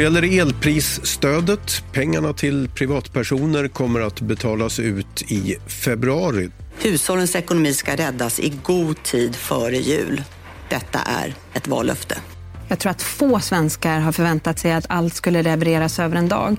Så gäller det elprisstödet. Pengarna till privatpersoner kommer att betalas ut i februari. Hushållens ekonomi ska räddas i god tid före jul. Detta är ett vallöfte. Jag tror att få svenskar har förväntat sig att allt skulle levereras över en dag.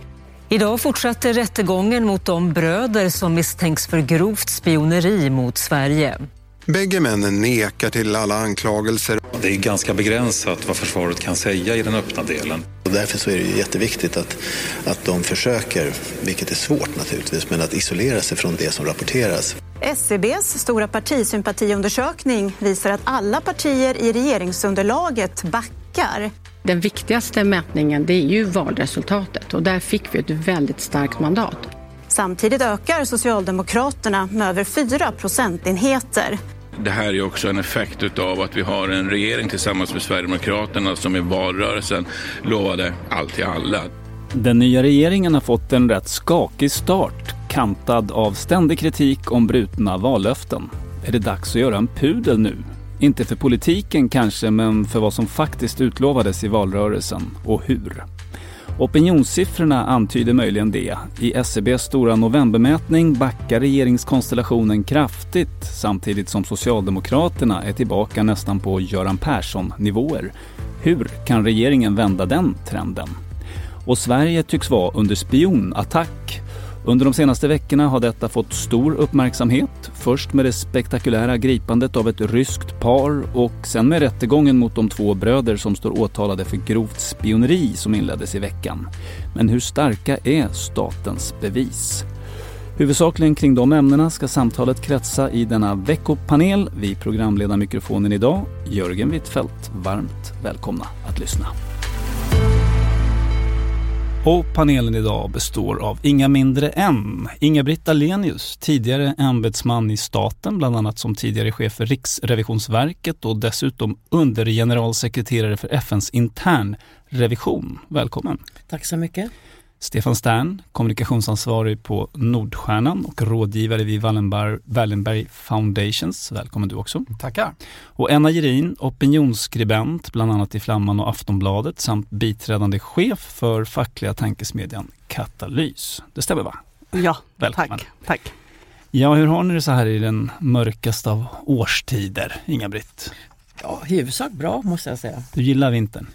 Idag fortsatte rättegången mot de bröder som misstänks för grovt spioneri mot Sverige. Bägge männen nekar till alla anklagelser. Det är ganska begränsat vad försvaret kan säga i den öppna delen. Och därför så är det jätteviktigt att, att de försöker, vilket är svårt naturligtvis, men att isolera sig från det som rapporteras. SCBs stora partisympatiundersökning visar att alla partier i regeringsunderlaget backar. Den viktigaste mätningen det är ju valresultatet och där fick vi ett väldigt starkt mandat. Samtidigt ökar Socialdemokraterna med över 4 procentenheter. Det här är också en effekt av att vi har en regering tillsammans med Sverigedemokraterna som i valrörelsen lovade allt till alla. Den nya regeringen har fått en rätt skakig start, kantad av ständig kritik om brutna vallöften. Är det dags att göra en pudel nu? Inte för politiken kanske, men för vad som faktiskt utlovades i valrörelsen och hur. Opinionssiffrorna antyder möjligen det. I SCBs stora novembermätning backar regeringskonstellationen kraftigt samtidigt som Socialdemokraterna är tillbaka nästan på Göran Persson-nivåer. Hur kan regeringen vända den trenden? Och Sverige tycks vara under spionattack under de senaste veckorna har detta fått stor uppmärksamhet. Först med det spektakulära gripandet av ett ryskt par och sen med rättegången mot de två bröder som står åtalade för grovt spioneri som inleddes i veckan. Men hur starka är statens bevis? Huvudsakligen kring de ämnena ska samtalet kretsa i denna veckopanel. Vi programledar mikrofonen idag, Jörgen Wittfeldt. Varmt välkomna att lyssna. Och panelen idag består av inga mindre än Inga-Britt Ahlenius, tidigare ämbetsman i staten, bland annat som tidigare chef för Riksrevisionsverket och dessutom undergeneralsekreterare för FNs internrevision. Välkommen! Tack så mycket! Stefan Stern, kommunikationsansvarig på Nordstjärnan och rådgivare vid Wallenberg, Wallenberg Foundations. Välkommen du också. Tackar. Och Enna Gerin, opinionsskribent bland annat i Flamman och Aftonbladet samt biträdande chef för fackliga tankesmedjan Katalys. Det stämmer va? Ja, Välkommen. tack. tack. Ja, hur har ni det så här i den mörkaste av årstider, Inga-Britt? Ja, huvudsak bra måste jag säga. Du gillar vintern?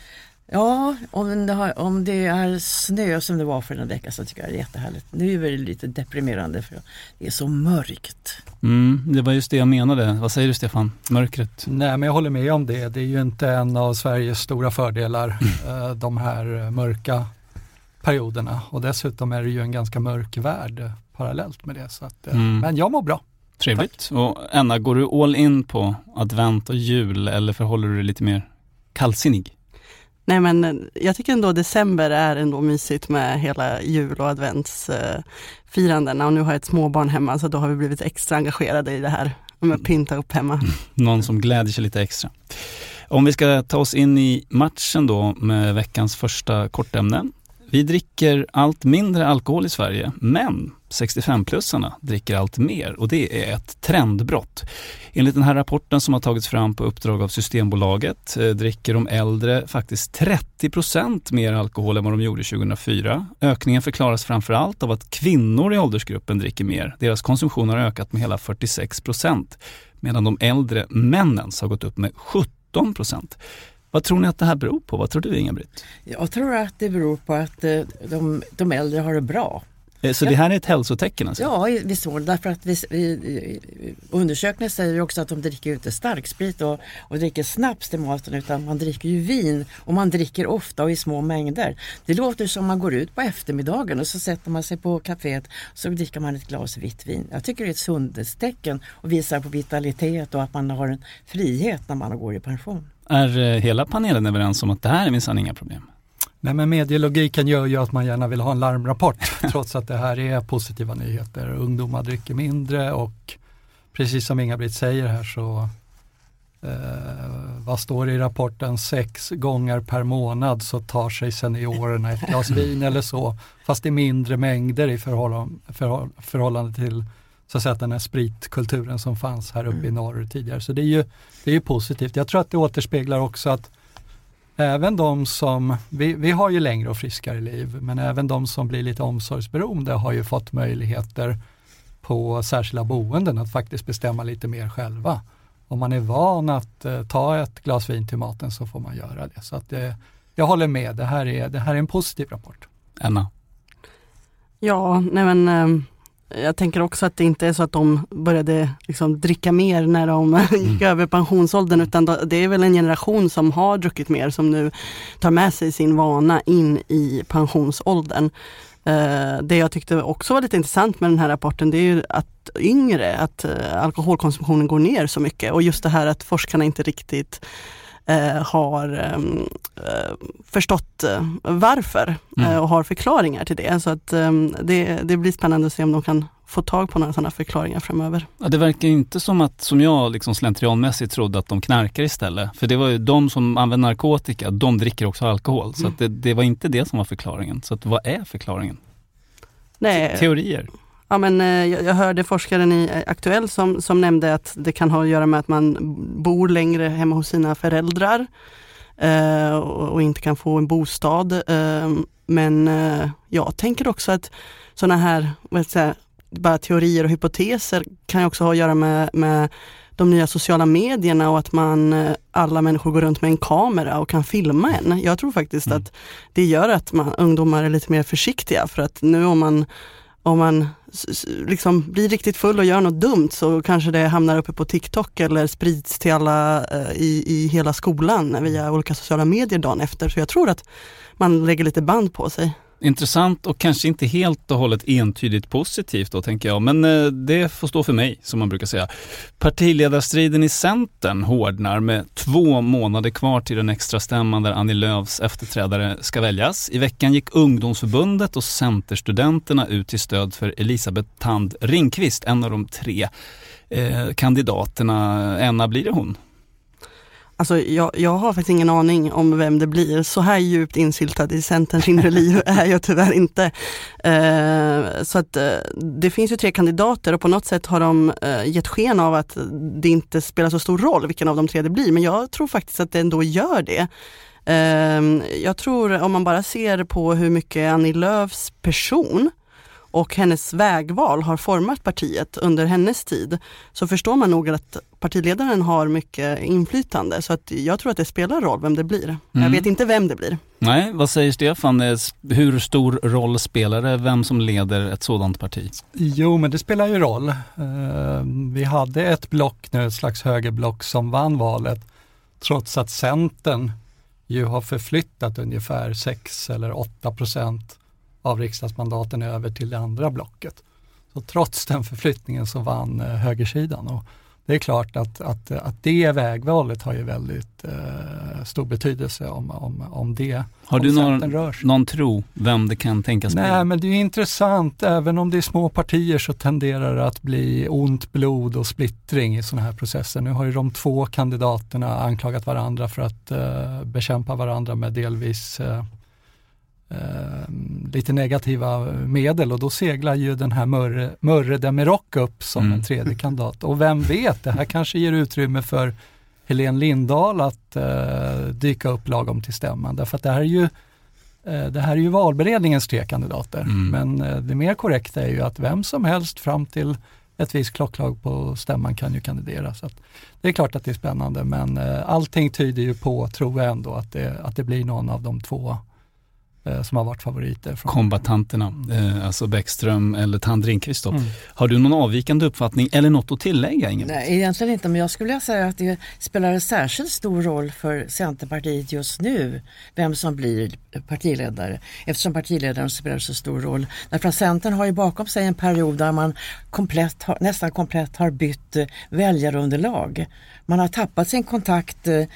Ja, om det, har, om det är snö som det var för en vecka så tycker jag det är jättehärligt. Nu är det lite deprimerande för det är så mörkt. Mm, det var just det jag menade. Vad säger du Stefan? Mörkret? Nej, men jag håller med om det. Det är ju inte en av Sveriges stora fördelar, mm. de här mörka perioderna. Och dessutom är det ju en ganska mörk värld parallellt med det. Så att, mm. Men jag mår bra. Trevligt. Tack. Och Anna, går du all in på advent och jul eller förhåller du dig lite mer kallsinnig? Nej men eh, jag tycker ändå december är ändå mysigt med hela jul och adventsfirandena och nu har jag ett småbarn hemma så då har vi blivit extra engagerade i det här med att pynta upp hemma. Mm. Någon som gläder sig lite extra. Om vi ska ta oss in i matchen då med veckans första kortämne vi dricker allt mindre alkohol i Sverige, men 65-plussarna dricker allt mer och det är ett trendbrott. Enligt den här rapporten som har tagits fram på uppdrag av Systembolaget eh, dricker de äldre faktiskt 30 procent mer alkohol än vad de gjorde 2004. Ökningen förklaras framför allt av att kvinnor i åldersgruppen dricker mer. Deras konsumtion har ökat med hela 46 procent medan de äldre männens har gått upp med 17 procent. Vad tror ni att det här beror på? Vad tror du Inga-Britt? Jag tror att det beror på att eh, de, de äldre har det bra. Eh, så det här är ett hälsotecken alltså? Ja, i viss mån. Därför att vi, vi, undersökningar säger ju också att de dricker inte starksprit och, och dricker snaps till maten utan man dricker ju vin och man dricker ofta och i små mängder. Det låter som man går ut på eftermiddagen och så sätter man sig på kaféet och så dricker man ett glas vitt vin. Jag tycker det är ett sundhetstecken och visar på vitalitet och att man har en frihet när man går i pension. Är eh, hela panelen överens om att det här är minsann inga problem? Nej men medielogiken gör ju att man gärna vill ha en larmrapport trots att det här är positiva nyheter. Ungdomar dricker mindre och precis som Inga-Britt säger här så eh, vad står det i rapporten, sex gånger per månad så tar sig seniorerna ett glas vin eller så. Fast i mindre mängder i förhållande, förhåll, förhållande till så att säga, den här spritkulturen som fanns här uppe i norr tidigare. Så det är ju, det är ju positivt. Jag tror att det återspeglar också att Även de som, vi, vi har ju längre och friskare liv, men även de som blir lite omsorgsberoende har ju fått möjligheter på särskilda boenden att faktiskt bestämma lite mer själva. Om man är van att eh, ta ett glas vin till maten så får man göra det. Så att eh, jag håller med, det här, är, det här är en positiv rapport. Emma? Ja, nej men eh, jag tänker också att det inte är så att de började liksom dricka mer när de gick över pensionsåldern utan det är väl en generation som har druckit mer som nu tar med sig sin vana in i pensionsåldern. Eh, Det jag tyckte också var lite intressant med den här rapporten det är ju att yngre, att eh, alkoholkonsumtionen går ner så mycket och just det här att forskarna inte riktigt har ehm, eh, förstått eh, varför Mm. eh, och har förklaringar till det. Så att ehm, det, det blir spännande att se om de kan få tag på några sådana förklaringar framöver. Ja, det verkar inte som att, som jag liksom slentrianmässigt trodde att de knarkar istället. För det var ju de som använder narkotika, de dricker också alkohol. Så Mm. det, det var inte det som var förklaringen. Så att vad är förklaringen? Nej, Teorier? Ja, men, eh, jag, hörde forskaren i eh, Aktuell som, som nämnde att det kan ha att göra med att man bor längre hemma hos sina föräldrar eh, och, och inte kan få en bostad. Eh, men eh, jag tänker också att sådana här säga, bara teorier och hypoteser kan också ha att göra med, med de nya sociala medierna och att man, eh, alla människor går runt med en kamera och kan filma en. Jag tror faktiskt att det gör att man, ungdomar är lite mer försiktiga för att nu om man om man liksom blir riktigt full och gör något dumt så kanske det hamnar uppe på TikTok eller sprids till alla eh, i, i hela skolan via olika sociala medier dagen efter. Så jag tror att man lägger lite band på sig. Intressant och kanske inte helt och hållet entydigt positivt då tänker jag. Men eh, det får stå för mig som man brukar säga. Partiledarstriden i Centern hårdnar med två månader kvar till den extra stämman där Annie Lööfs efterträdare ska väljas. I veckan gick ungdomsförbundet och Centerstudenterna ut till stöd för Elisabeth Tand Ringqvist, en av de tre eh, kandidaterna. Enna, blir det hon? Alltså jag, jag har faktiskt ingen aning om vem det blir. Så här djupt insyltad i Centerns inre liv är jag tyvärr inte. Eh, så att eh, det finns ju tre kandidater och på något sätt har de eh, gett sken av att det inte spelar så stor roll vilken av de tre det blir. Men jag tror faktiskt att det ändå gör det. Eh, jag tror om man bara ser på hur mycket Annie Lööfs person och hennes vägval har format partiet under hennes tid så förstår man nog att partiledaren har mycket inflytande. Så att jag tror att det spelar roll vem det blir. Jag Mm. vet inte vem det blir. Nej, vad säger Stefan? Eh, Hur stor roll spelar det vem som leder ett sådant parti? Jo, men det spelar ju roll. Eh, vi hade ett block nu, ett slags högerblock som vann valet, trots att Centern ju har förflyttat ungefär 6 eller 8 procent av riksdagsmandaten över till det andra blocket. Så trots den förflyttningen så vann eh, högersidan. Och det är klart att, att, att det vägvalet har ju väldigt eh, stor betydelse om, om, om det Har om du någon, någon tro vem det kan tänkas bli? Nej, men det är intressant. Även om det är små partier så tenderar det att bli ont blod och splittring i sådana här processer. Nu har ju de två kandidaterna anklagat varandra för att eh, bekämpa varandra med delvis eh, lite negativa medel och då seglar ju den här Mörre, Mörre Demirok upp som Mm. en tredje kandidat. Och vem vet, det här kanske ger utrymme för Helene Lindahl att eh, dyka upp lagom till stämman. Därför att det här är ju eh, det här är ju valberedningens tre kandidater. Mm. Men eh, det mer korrekta är ju att vem som helst fram till ett visst klockslag på stämman kan ju kandidera. Så det är klart att det är spännande men eh, allting tyder ju på, tror jag ändå, att det, att det blir någon av de två som har varit favoriter. Från... Kombatanterna, eh, alltså Bäckström eller Tandringqvist. Mm. Har du någon avvikande uppfattning eller något att tillägga? Inget? Nej, egentligen inte, men jag skulle vilja säga att det spelar en särskilt stor roll för Centerpartiet just nu vem som blir partiledare eftersom partiledaren spelar så stor roll. Därför att Centern har ju bakom sig en period där man komplett, nästan komplett har bytt eh, väljarunderlag. Man har tappat sin kontakt Eh,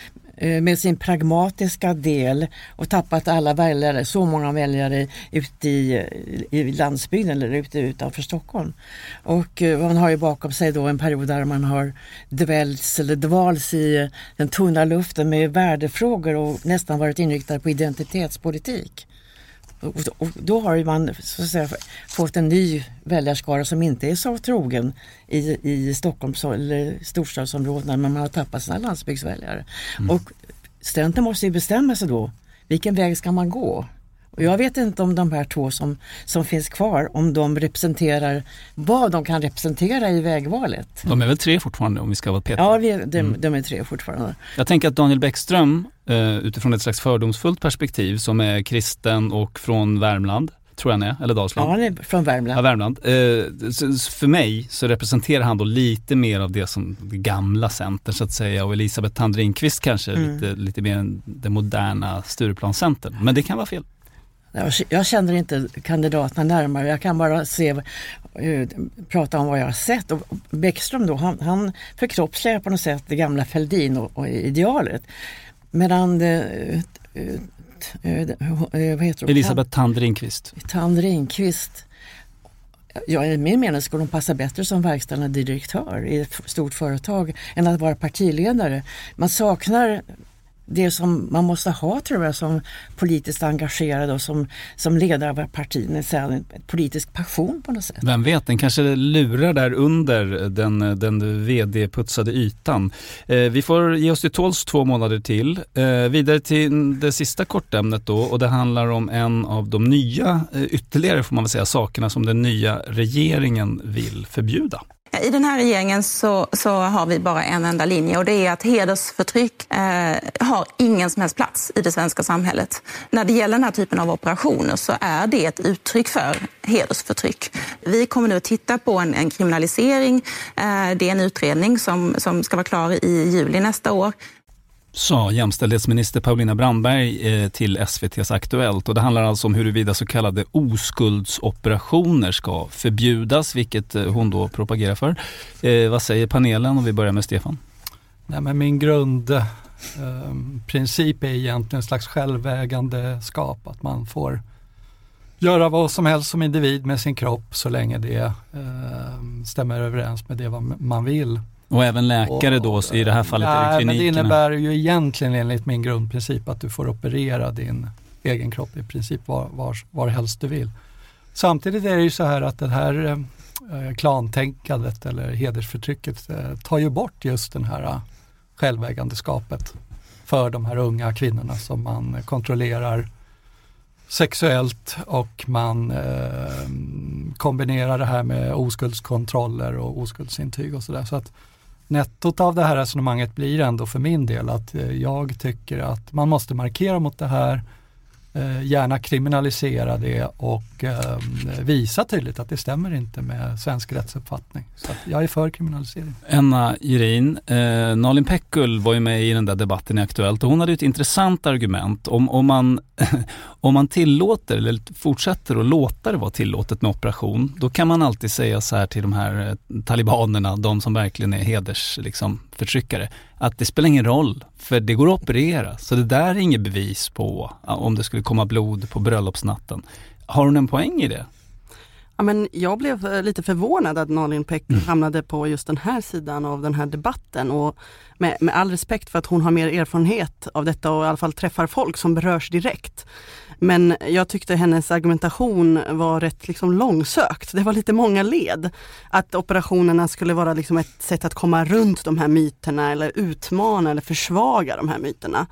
Eh, med sin pragmatiska del och tappat alla väljare, så många väljare ute i, i landsbygden eller ute utanför Stockholm. Och eh, man har ju bakom sig då en period där man har dvälts eller dvals i den tunna luften med värdefrågor och nästan varit inriktad på identitetspolitik. Och då har man så att säga, fått en ny väljarskara som inte är så trogen i, i Stockholms eller storstadsområdena men man har tappat sina landsbygdsväljare. Mm. Och studenten måste ju bestämma sig då, vilken väg ska man gå? Och jag vet inte om de här två som, som finns kvar, om de representerar vad de kan representera i vägvalet. De är väl tre fortfarande om vi ska vara petiga? Ja, vi, de, mm. de är tre fortfarande. Jag tänker att Daniel Bäckström, eh, utifrån ett slags fördomsfullt perspektiv som är kristen och från Värmland, tror jag han är, eller Dalsland. Ja, han är från Värmland. Ja, Värmland. Eh, för mig så representerar han då lite mer av det som det gamla Centern så att säga och Elisabeth Tandringqvist kanske mm. lite, lite mer det moderna Stureplanscentern. Men det kan vara fel. Jag känner inte kandidaterna närmare, jag kan bara se, uh, prata om vad jag har sett. Och Bäckström då, han, han förkroppsligar på något sätt det gamla Fälldin och, och idealet. Medan det, uh, uh, vad heter Elisabeth Tand Ringqvist. Tand Ringqvist. Ja, i min mening skulle hon passa bättre som verkställande direktör i ett stort företag än att vara partiledare. Man saknar det som man måste ha tror jag som politiskt engagerad och som, som ledare av ett parti, en politisk passion på något sätt. Vem vet, den kanske lurar där under den, den vd-putsade ytan. Eh, vi får ge oss till tåls två månader till. Eh, vidare till det sista kortämnet då och det handlar om en av de nya, eh, ytterligare får man väl säga, sakerna som den nya regeringen vill förbjuda. I den här regeringen så, så, har vi bara en enda linje och det är att hedersförtryck eh, har ingen som helst plats i det svenska samhället. När det gäller den här typen av operationer så är det ett uttryck för hedersförtryck. Vi kommer nu att titta på en, en kriminalisering. Eh, det är en utredning som, som ska vara klar i juli nästa år sa jämställdhetsminister Paulina Brandberg eh, till SVTs Aktuellt. Och det handlar alltså om huruvida så kallade oskuldsoperationer ska förbjudas, vilket eh, hon då propagerar för. Eh, vad säger panelen? om vi börjar med Stefan. Nej, men min grundprincip eh, är egentligen en slags självägande skap, att man får göra vad som helst som individ med sin kropp så länge det eh, stämmer överens med det man vill. Och även läkare och, då, i det här fallet nej, är det klinikerna? Men det innebär ju egentligen enligt min grundprincip att du får operera din egen kropp i princip var, var, var helst du vill. Samtidigt är det ju så här att det här eh, klantänkandet eller hedersförtrycket eh, tar ju bort just den här eh, självägandeskapet för de här unga kvinnorna som man kontrollerar sexuellt och man eh, kombinerar det här med oskuldskontroller och oskuldsintyg och sådär. Så att nettot av det här resonemanget blir ändå för min del att eh, jag tycker att man måste markera mot det här, Eh, gärna kriminalisera det och ehm, visa tydligt att det stämmer inte med svensk rättsuppfattning. Så jag är för kriminalisering. Enna Jirin, eh, Nalin Pekul var ju med i den där debatten i Aktuellt och hon hade ett intressant argument. Om, om, man, om man tillåter eller fortsätter att låta det vara tillåtet med operation, då kan man alltid säga så här till de här eh, talibanerna, de som verkligen är heders... liksom, att det spelar ingen roll, för det går att operera. Så det där är inget bevis på om det skulle komma blod på bröllopsnatten. Har hon en poäng i det? Ja, men jag blev eh, lite förvånad att Nalin Pek mm. hamnade på just den här sidan av den här debatten och med, med all respekt för att hon har mer erfarenhet av detta och i alla fall träffar folk som berörs direkt. Men jag tyckte hennes argumentation var rätt liksom långsökt. Det var lite många led. Att operationerna skulle vara liksom ett sätt att komma runt de här myterna eller utmana eller försvaga de här myterna.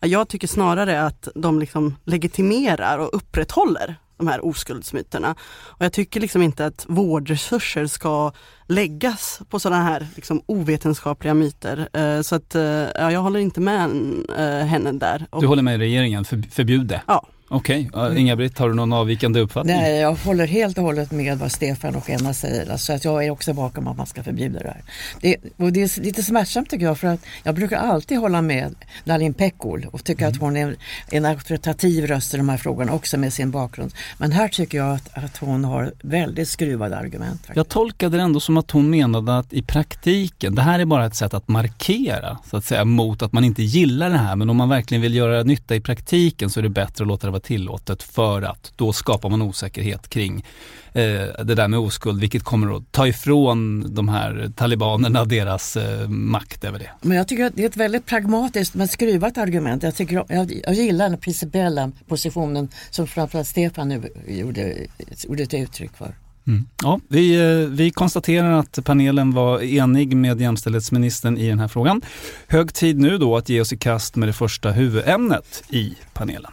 Jag tycker snarare att de liksom legitimerar och upprätthåller de här oskuldsmyterna. Och jag tycker liksom inte att vårdresurser ska läggas på sådana här liksom ovetenskapliga myter. Eh, så att, eh, ja, jag håller inte med eh, henne där. Du håller med regeringen, för, förbjud det? Ja. Okej, okay. Inga-Britt, har du någon avvikande uppfattning? Nej, jag håller helt och hållet med vad Stefan och Enna säger. Alltså att jag är också bakom att man ska förbjuda det här. Det, och det är lite smärtsamt tycker jag för att jag brukar alltid hålla med Nalin Pekgul och tycker mm. att hon är en auktoritativ röst i de här frågorna också med sin bakgrund. Men här tycker jag att, att hon har väldigt skruvade argument. Faktiskt. Jag tolkade det ändå som att hon menade att i praktiken, det här är bara ett sätt att markera så att säga mot att man inte gillar det här men om man verkligen vill göra nytta i praktiken så är det bättre att låta det vara tillåtet för att då skapar man osäkerhet kring eh, det där med oskuld vilket kommer att ta ifrån de här talibanerna deras eh, makt över det. Men jag tycker att det är ett väldigt pragmatiskt men skruvat argument. Jag, tycker, jag, jag gillar den principiella positionen som framförallt Stefan nu gjorde, gjorde ett uttryck för. Mm. Ja, vi, eh, vi konstaterar att panelen var enig med jämställdhetsministern i den här frågan. Hög tid nu då att ge oss i kast med det första huvudämnet i panelen.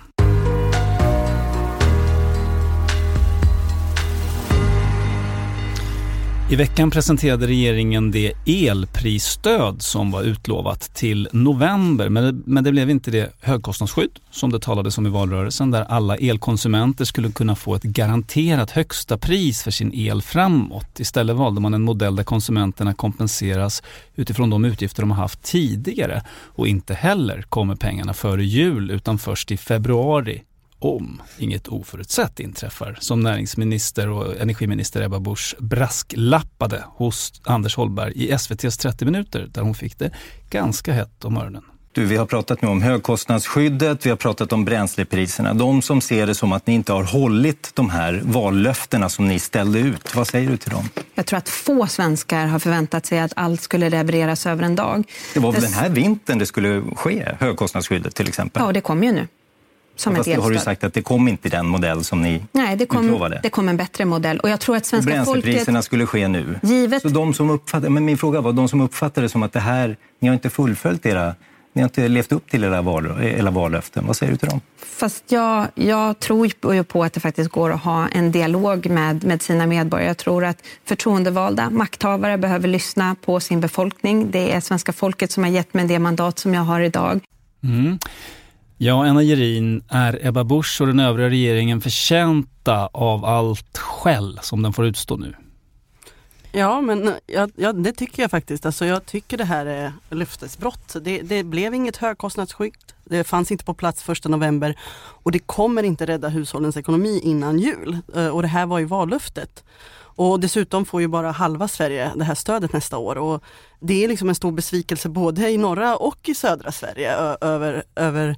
I veckan presenterade regeringen det elprisstöd som var utlovat till november. Men det, men det blev inte det högkostnadsskydd som det talades om i valrörelsen där alla elkonsumenter skulle kunna få ett garanterat högsta pris för sin el framåt. Istället valde man en modell där konsumenterna kompenseras utifrån de utgifter de har haft tidigare. Och inte heller kommer pengarna före jul utan först i februari om inget oförutsett inträffar, som näringsminister och energiminister Ebba Busch brasklappade hos Anders Holmberg i SVTs 30 minuter där hon fick det ganska hett om öronen. Du, vi har pratat nu om högkostnadsskyddet, vi har pratat om bränslepriserna. De som ser det som att ni inte har hållit de här vallöftena som ni ställde ut, vad säger du till dem? Jag tror att få svenskar har förväntat sig att allt skulle levereras över en dag. Det var väl den här vintern det skulle ske, högkostnadsskyddet till exempel? Ja, det kommer ju nu som Fast ett har du sagt att det kom inte den modell som ni Nej, det kom, utlovade. det kom en bättre modell. Och jag tror att svenska Bränslepriserna folket... skulle ske nu. Givet... Så de som uppfattar, men min fråga var, de som uppfattar det som att det här, ni har inte fullföljt era ni har inte levt upp till era, val, era vallöften. Vad säger du till dem? Fast jag, jag tror ju på att det faktiskt går att ha en dialog med, med sina medborgare. Jag tror att förtroendevalda makthavare behöver lyssna på sin befolkning. Det är svenska folket som har gett mig det mandat som jag har idag. Mm. Ja, Anna Gerin, är Ebba Busch och den övriga regeringen förtjänta av allt skäll som den får utstå nu? Ja, men eh, ja, ja, det tycker jag faktiskt. Alltså, jag tycker det här är löftesbrott. Det, det blev inget högkostnadsskydd. Det fanns inte på plats 1 november och det kommer inte rädda hushållens ekonomi innan jul. Eh, och det här var ju vallöftet. Och dessutom får ju bara halva Sverige det här stödet nästa år. Och det är liksom en stor besvikelse både i norra och i södra Sverige över, över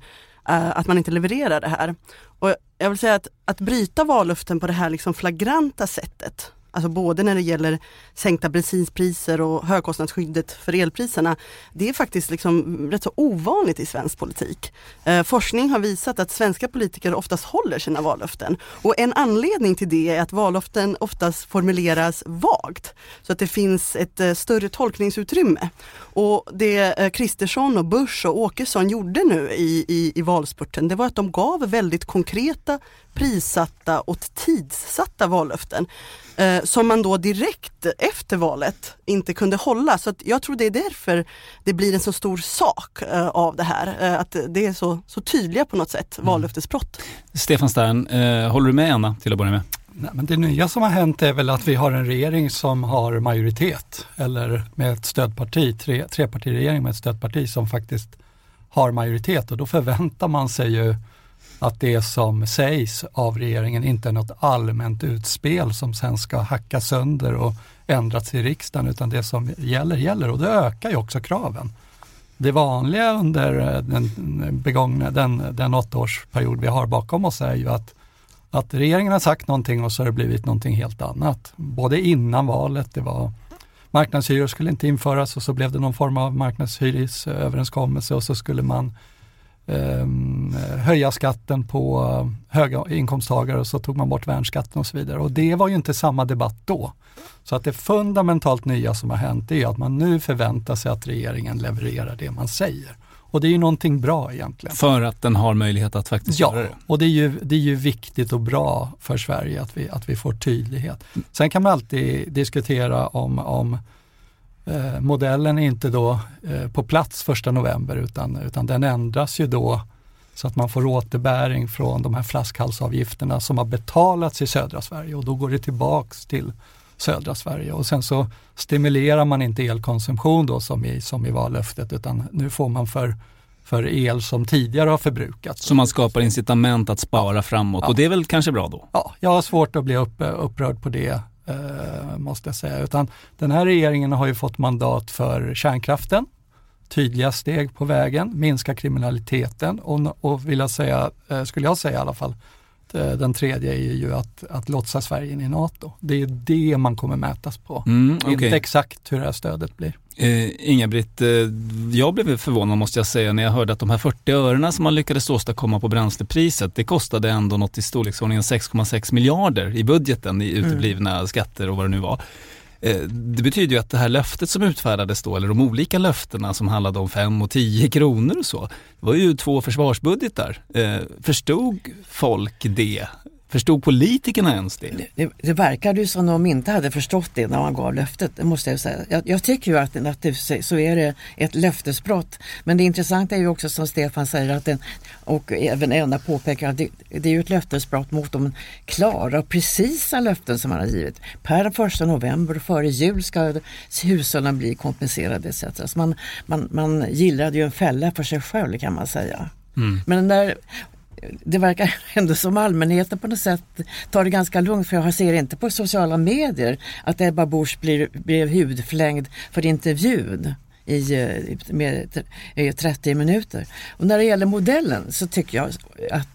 Eh, att man inte levererar det här. Och jag vill säga att, att bryta vallöften på det här liksom flagranta sättet, Alltså både när det gäller sänkta bensinpriser och högkostnadsskyddet för elpriserna. Det är faktiskt liksom rätt så ovanligt i svensk politik. Eh, forskning har visat att svenska politiker oftast håller sina vallöften. Och en anledning till det är att vallöften oftast formuleras vagt. Så att det finns ett eh, större tolkningsutrymme. Och det Kristersson och Busch och Åkesson gjorde nu i, i, i valspurten, det var att de gav väldigt konkreta, prissatta och tidssatta vallöften eh, som man då direkt efter valet inte kunde hålla. Så jag tror det är därför det blir en så stor sak eh, av det här. Eh, att det är så, så tydliga på något sätt mm. vallöftesbrott. Stefan Stern, eh, håller du med Anna till att börja med? Nej, men det nya som har hänt är väl att vi har en regering som har majoritet eller med ett stödparti, tre, trepartiregering med ett stödparti som faktiskt har majoritet och då förväntar man sig ju att det som sägs av regeringen inte är något allmänt utspel som sen ska hacka sönder och ändras i riksdagen utan det som gäller gäller och det ökar ju också kraven. Det vanliga under den begångna, den, den åttaårsperiod vi har bakom oss är ju att, att regeringen har sagt någonting och så har det blivit någonting helt annat. Både innan valet, det var marknadshyror skulle inte införas och så blev det någon form av marknadshyresöverenskommelse och så skulle man eh, höja skatten på höga inkomsttagare och så tog man bort värnskatten och så vidare. Och det var ju inte samma debatt då. Så att det fundamentalt nya som har hänt är att man nu förväntar sig att regeringen levererar det man säger. Och det är ju någonting bra egentligen. För att den har möjlighet att faktiskt ja, göra det? och det är, ju, det är ju viktigt och bra för Sverige att vi, att vi får tydlighet. Sen kan man alltid diskutera om, om eh, modellen är inte då eh, på plats första november utan, utan den ändras ju då så att man får återbäring från de här flaskhalsavgifterna som har betalats i södra Sverige och då går det tillbaks till södra Sverige och sen så stimulerar man inte elkonsumtion då som i, som i vallöftet utan nu får man för, för el som tidigare har förbrukats. Så man skapar incitament att spara framåt Ja. och det är väl kanske bra då? Ja, jag har svårt att bli upp, upprörd på det eh, måste jag säga. Utan den här regeringen har ju fått mandat för kärnkraften, tydliga steg på vägen, minska kriminaliteten och, och vill jag säga, eh, skulle jag säga i alla fall, den tredje är ju att, att lotsa Sverige in i NATO. Det är det man kommer mätas på. Mm, Inte okej. exakt hur det här stödet blir. Eh, Inga-Britt, eh, jag blev förvånad måste jag säga när jag hörde att de här 40 örena som man lyckades åstadkomma på bränslepriset, det kostade ändå något i storleksordningen 6,6 miljarder i budgeten i uteblivna skatter och vad det nu var. Eh, det betyder ju att det här löftet som utfärdades då, eller de olika löftena som handlade om 5 och 10 kronor och så, det var ju två försvarsbudgetar. Eh, förstod folk det? Förstod politikerna ens det? Det, det verkade ju som de inte hade förstått det när man gav löftet, det måste jag säga. Jag, jag tycker ju att, att det, så är det ett löftesbrott. Men det intressanta är ju också som Stefan säger att den, och även Enna påpekar att det, det är ju ett löftesbrott mot de klara och precisa löften som man har givit. Per första november och före jul ska hushållen bli kompenserade etc. Så man, man, man gillrade ju en fälla för sig själv kan man säga. Mm. Men när, det verkar ändå som allmänheten på något sätt tar det ganska lugnt för jag ser inte på sociala medier att Ebba Busch blir, blev hudflängd för intervjun i, eh, med i 30 minuter. Och när det gäller modellen så tycker jag att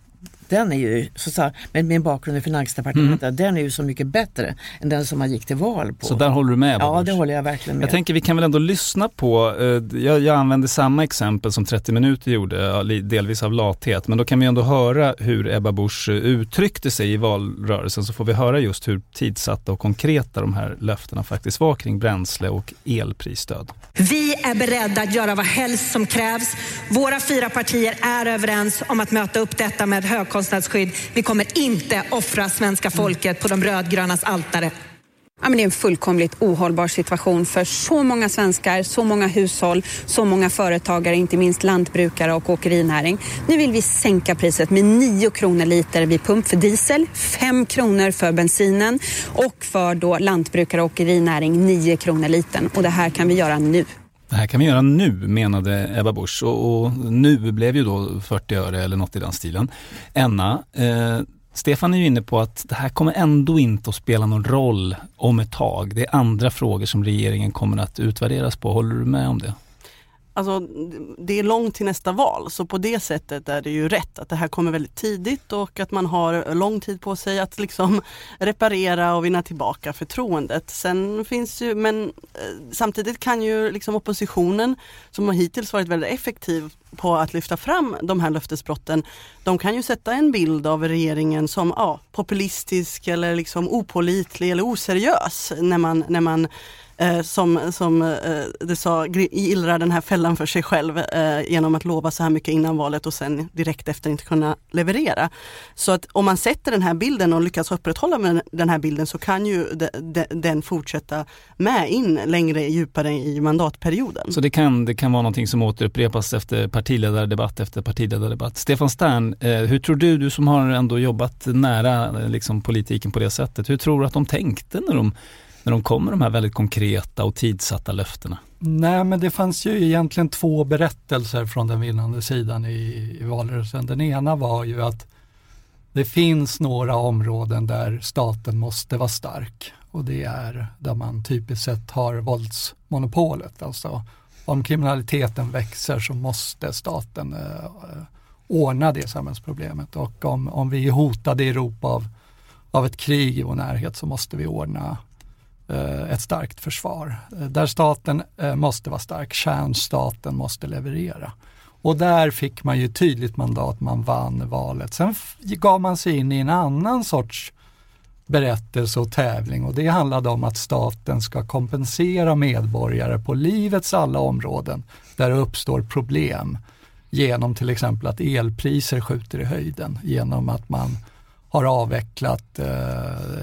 den är ju, så, med min bakgrund i Finansdepartementet, den är ju så mycket bättre än den som man gick till val på. Så där håller du med? Ja, det håller jag verkligen med. Jag tänker vi kan väl ändå lyssna på, eh, jag, jag använde samma exempel som 30 minuter gjorde, delvis av lathet, men då kan vi ändå höra hur Ebba Busch eh, uttryckte sig i valrörelsen, så får vi höra just hur tidsatta och konkreta de här löftena faktiskt var kring bränsle och elprisstöd. Vi är beredda att göra vad helst som krävs. Våra fyra partier är överens om att möta upp detta med högkostnadsskydd. Vi kommer inte offra svenska folket på de rödgrönas altare. Ja, men det är en fullkomligt ohållbar situation för så många svenskar, så många hushåll, så många företagare, inte minst lantbrukare och åkerinäring. Nu vill vi sänka priset med 9 kronor liter vid pump för diesel, 5 kronor för bensinen och för då lantbrukare och åkerinäring 9 kronor litern. Och det här kan vi göra nu. Det här kan vi göra nu, menade Ebba Busch och, och nu blev ju då 40 öre eller något i den stilen. Enna, eh, Stefan är ju inne på att det här kommer ändå inte att spela någon roll om ett tag. Det är andra frågor som regeringen kommer att utvärderas på. Håller du med om det? Alltså, det är långt till nästa val så på det sättet är det ju rätt att det här kommer väldigt tidigt och att man har lång tid på sig att liksom reparera och vinna tillbaka förtroendet. Sen finns ju, men eh, samtidigt kan ju liksom oppositionen som har hittills varit väldigt effektiv på att lyfta fram de här löftesbrotten, de kan ju sätta en bild av regeringen som ja, populistisk eller liksom opålitlig eller oseriös när man, när man eh, som, som eh, det sa, gillrar den här fällan för sig själv eh, genom att lova så här mycket innan valet och sen direkt efter inte kunna leverera. Så att om man sätter den här bilden och lyckas upprätthålla med den här bilden så kan ju de, de, den fortsätta med in längre djupare i mandatperioden. Så det kan, det kan vara någonting som återupprepas efter partiledardebatt efter partiledardebatt. Stefan Stern, eh, hur tror du, du som har ändå jobbat nära eh, liksom, politiken på det sättet, hur tror du att de tänkte när de, när de kom med de här väldigt konkreta och tidsatta löftena? Nej, men det fanns ju egentligen två berättelser från den vinnande sidan i, i valrörelsen. Den ena var ju att det finns några områden där staten måste vara stark och det är där man typiskt sett har våldsmonopolet. Alltså om kriminaliteten växer så måste staten eh, ordna det samhällsproblemet och om, om vi är hotade i Europa av, av ett krig i vår närhet så måste vi ordna Eh, ett starkt försvar. Eh, där staten eh, måste vara stark, kärnstaten måste leverera. Och där fick man ju tydligt mandat, man vann valet. Sen gav man sig in i en annan sorts berättelse och tävling och det handlade om att staten ska kompensera medborgare på livets alla områden där det uppstår problem. genom till exempel att elpriser skjuter i höjden genom att man har avvecklat eh,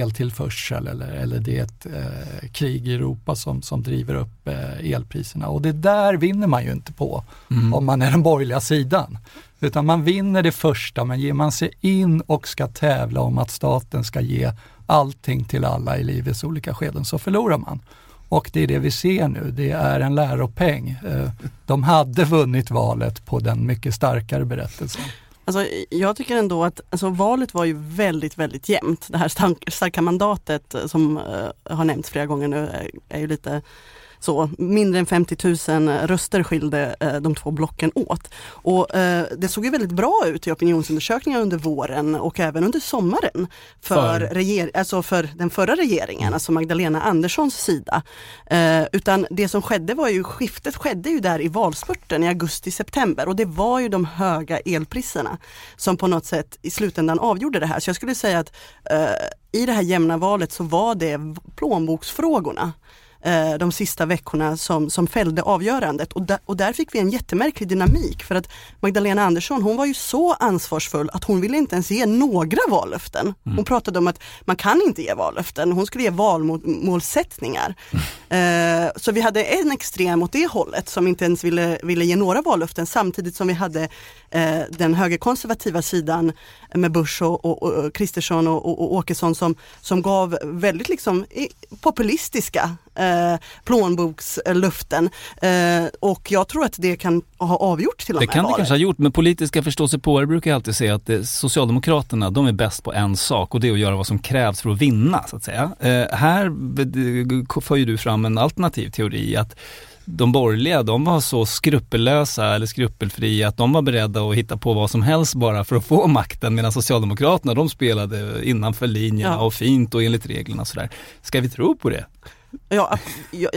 eltillförsel eller, eller det är ett eh, krig i Europa som, som driver upp eh, elpriserna. Och det där vinner man ju inte på mm. om man är den borgerliga sidan. Utan man vinner det första, men ger man sig in och ska tävla om att staten ska ge allting till alla i livets olika skeden så förlorar man. Och det är det vi ser nu, det är en läropeng. Eh, de hade vunnit valet på den mycket starkare berättelsen. Alltså, jag tycker ändå att alltså, valet var ju väldigt, väldigt jämnt. Det här starka mandatet eh, som uh, har nämnts flera gånger nu är, är ju lite så mindre än 50 000 röster skilde eh, de två blocken åt. Och eh, det såg ju väldigt bra ut i opinionsundersökningar under våren och även under sommaren för, för. Reger alltså för den förra regeringen, alltså Magdalena Anderssons sida. Eh, utan det som skedde var ju, skiftet skedde ju där i valspurten i augusti-september och det var ju de höga elpriserna som på något sätt i slutändan avgjorde det här. Så jag skulle säga att eh, i det här jämna valet så var det plånboksfrågorna eh, de sista veckorna som, som fällde avgörandet. Och, da, och där fick vi en jättemärklig dynamik för att Magdalena Andersson hon var ju så ansvarsfull att hon ville inte ens ge några vallöften. Mm. Hon pratade om att man kan inte ge vallöften, hon skulle ge valmålsättningar. Mm. Eh, så vi hade en extrem åt det hållet som inte ens ville, ville ge några vallöften samtidigt som vi hade eh, den högerkonservativa sidan med Bush och Kristersson och, och, och, Åkesson som, som gav väldigt liksom populistiska eh, plånboksluften. Eh, och jag tror att det kan ha avgjort till och med Det kan det kanske ha gjort, men politiska förståsigpåare brukar jag alltid säga att det, Socialdemokraterna, de är bäst på en sak och det är att göra vad som krävs för att vinna, så att säga. Eh, här för ju du fram en alternativ teori att de borgerliga, de var så skrupellösa eller skrupelfria att de var beredda att hitta på vad som helst bara för att få makten medan Socialdemokraterna, de spelade innanför linjerna ja. och fint och enligt reglerna sådär. Ska vi tro på det? Ja,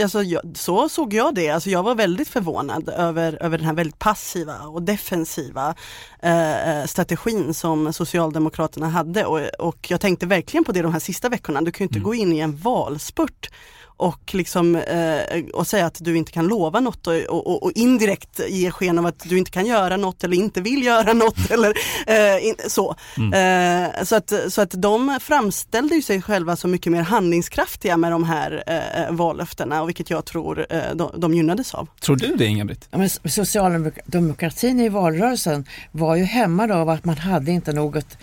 alltså, så såg jag det. Alltså, jag var väldigt förvånad över, över den här väldigt passiva och defensiva eh, eh strategin som Socialdemokraterna hade och, och jag tänkte verkligen på det de här sista veckorna. Du kan ju inte mm. gå in i en valspurt och, liksom, eh, och säga att du inte kan lova något och, och, och, indirekt ge sken av att du inte kan göra något eller inte vill göra något eller eh, in, så. Mm. Eh, så, att, så att de framställde ju sig själva som mycket mer handlingskraftiga med de här eh, vallöftena och vilket jag tror eh, de, de gynnades av. Tror du det Inga-Britt? Ja, socialdemokratin i valrörelsen var ju hämmad av att man hade inte något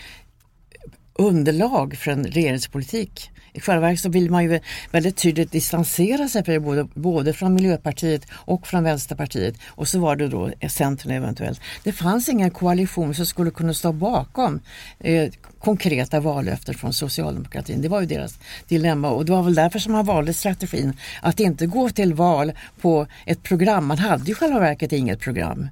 underlag för en regeringspolitik. I själva verket så vill man ju väldigt tydligt distansera sig både, både från Miljöpartiet och från Vänsterpartiet. Och så var det då Centern eventuellt. Det fanns ingen koalition som skulle kunna stå bakom eh, konkreta vallöften från socialdemokratin. Det var ju deras dilemma och det var väl därför som man valde strategin att inte gå till val på ett program. Man hade i själva verket inget program.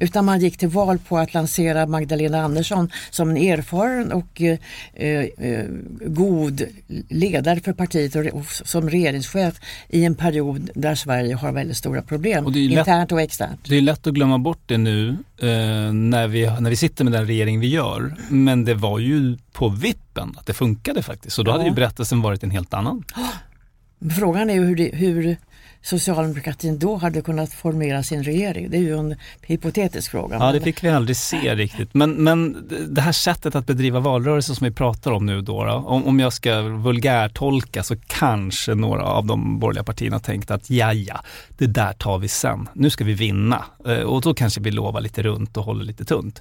Utan man gick till val på att lansera Magdalena Andersson som en erfaren och eh, eh, god ledare för partiet och, och, som regeringschef i en period där Sverige har väldigt stora problem, och internt och externt. Det är lätt att glömma bort det nu eh, när, vi, när vi sitter med den regering vi gör. Men det var ju på vippen att det funkade faktiskt. Så då ja. hade ju berättelsen varit en helt annan. Frågan är ju hur, det, hur socialdemokratin då hade kunnat formera sin regering. Det är ju en hypotetisk fråga. Ja, det fick vi aldrig se riktigt. Men, men det här sättet att bedriva valrörelse som vi pratar om nu då, då om, om jag ska vulgärtolka så kanske några av de borgerliga partierna tänkte att ja, ja, det där tar vi sen. Nu ska vi vinna eh, och då kanske vi lovar lite runt och håller lite tunt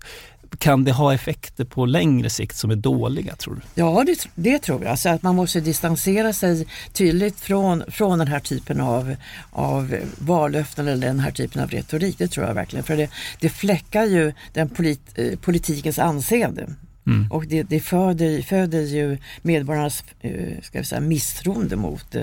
kan det ha effekter på längre sikt som är dåliga tror du? Ja, det, det tror jag. Så att man måste distansera sig tydligt från, från den här typen av, av vallöften eller den här typen av retorik. Det tror jag verkligen. För det, det fläckar ju den polit, eh, politikens anseende. Mm. Och det, det föder, föder ju medborgarnas eh, ska vi säga, misstroende mot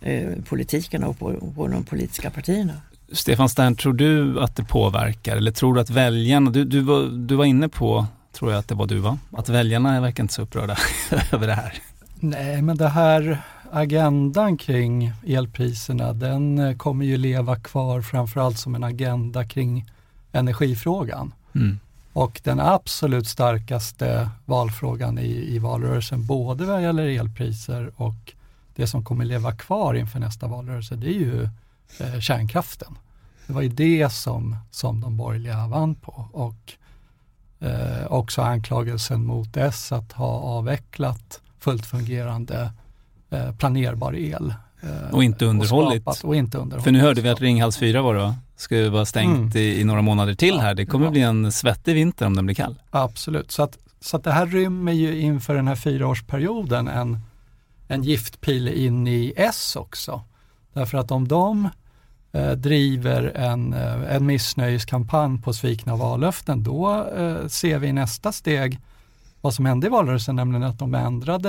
eh, politiken och på, på de politiska partierna. Stefan Stern, tror du att det påverkar eller tror du att väljarna, du, du, var, du var inne på, tror jag att det var du va? Att väljarna verkar inte så upprörda över det här. Nej, men det här agendan kring elpriserna den eh, kommer ju leva kvar framförallt som en agenda kring energifrågan. Mm. Och den absolut starkaste valfrågan i, i valrörelsen, både vad gäller elpriser och det som kommer leva kvar inför nästa valrörelse, det är ju eh, kärnkraften. Det var ju det som, som de borgerliga vann på. Och eh, också anklagelsen mot S att ha avvecklat fullt fungerande planerbar el. Eh, och inte underhållit. Och, och inte underhållit. För nu hörde vi att Ringhals 4 var det ska vara stängt mm. i, i, några månader till här. Det kommer ja. bli en svettig vinter om den blir kall. Absolut, så att, så att det här rymmer ju inför den här fyraårsperioden en, en giftpil in i S också. Därför att om de eh, driver en, eh, en missnöjeskampanj på svikna vallöften, då eh, ser vi i nästa steg vad som hände i valrörelsen, nämligen att de ändrade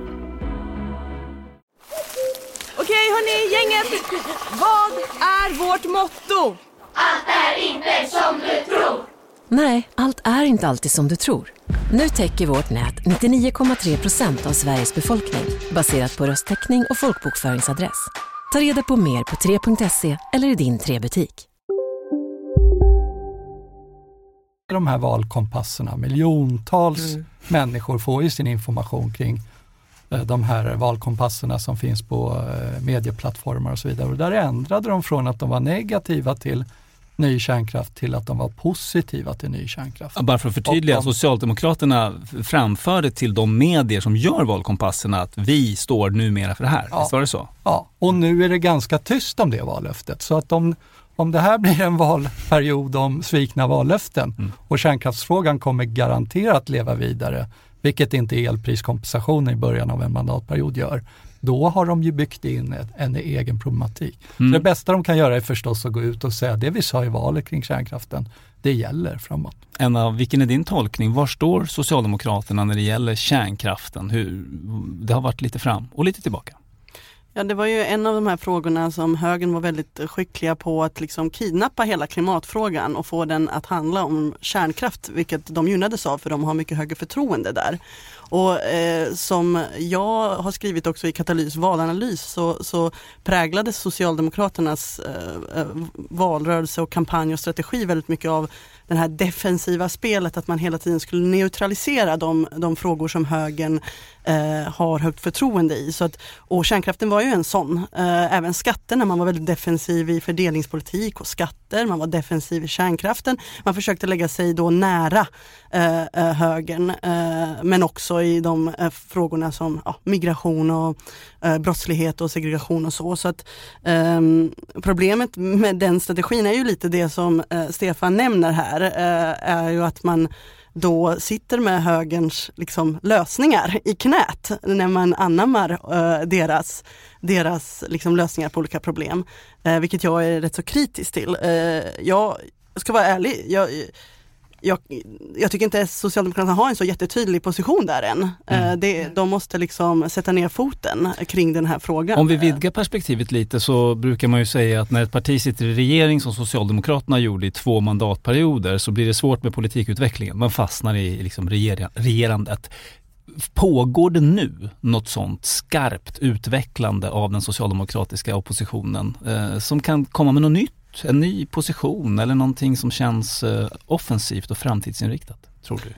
Hörni, gänget! Vad är vårt motto? Allt är inte som du tror! Nej, allt är inte alltid som du tror. Nu täcker vårt nät 99,3 procent av Sveriges befolkning baserat på röstteckning och folkbokföringsadress. Ta reda på mer på 3.se eller i din 3-butik. De här valkompasserna, miljontals mm. människor får ju sin information kring de här valkompasserna som finns på eh, medieplattformar och så vidare. Och där ändrade de från att de var negativa till ny kärnkraft till att de var positiva till ny kärnkraft. Bara för att förtydliga, de, Socialdemokraterna framförde till de medier som gör valkompasserna att vi står numera för det här. Ja, Visst var det så? Ja, och nu är det ganska tyst om det vallöftet. Så att om, om det här blir en valperiod om svikna vallöften mm. och kärnkraftsfrågan kommer garanterat leva vidare, vilket inte elpriskompensationen i början av en mandatperiod gör, då har de ju byggt in ett, en egen problematik. Mm. Så det bästa de kan göra är förstås att gå ut och säga det vi sa i valet kring kärnkraften, det gäller framåt. Anna, vilken är din tolkning? Var står Socialdemokraterna när det gäller kärnkraften? Hur, det har varit lite fram och lite tillbaka. Ja, det var ju en av de här frågorna som högern var väldigt skickliga på att liksom kidnappa hela klimatfrågan och få den att handla om kärnkraft, vilket de gynnades av för de har mycket högre förtroende där. Och eh, som jag har skrivit också i Katalys valanalys så, så präglades Socialdemokraternas eh, eh valrörelse och kampanj och strategi väldigt mycket av det här defensiva spelet, att man hela tiden skulle neutralisera de, de frågor som högern eh, har högt förtroende i. Så att, och kärnkraften var ju en sån. Eh, även skatterna, man var väldigt defensiv i fördelningspolitik och skatter, man var defensiv i kärnkraften. Man försökte lägga sig då nära eh, eh högern, eh, men också i de eh, frågorna som ja, migration och eh, brottslighet och segregation och så. så att, eh, problemet med den strategin är ju lite det som eh, Stefan nämner här, eh, är ju att man då sitter med högerns liksom, lösningar i knät när man anammar uh, deras, deras liksom, lösningar på olika problem. Uh, vilket jag är rätt så kritisk till. Uh, jag ska vara ärlig, jag, jag, jag, tycker inte Socialdemokraterna har en så jättetydlig position där än. Mm. Det, de måste liksom sätta ner foten kring den här frågan. Om vi vidgar perspektivet lite så brukar man ju säga att när ett parti sitter i regering som Socialdemokraterna gjorde i två mandatperioder så blir det svårt med politikutvecklingen. Man fastnar i liksom regerandet. Pågår det nu något sånt skarpt utvecklande av den socialdemokratiska oppositionen eh, som kan komma med något nytt en ny position eller någonting som känns eh, offensivt och framtidsinriktat, tror du?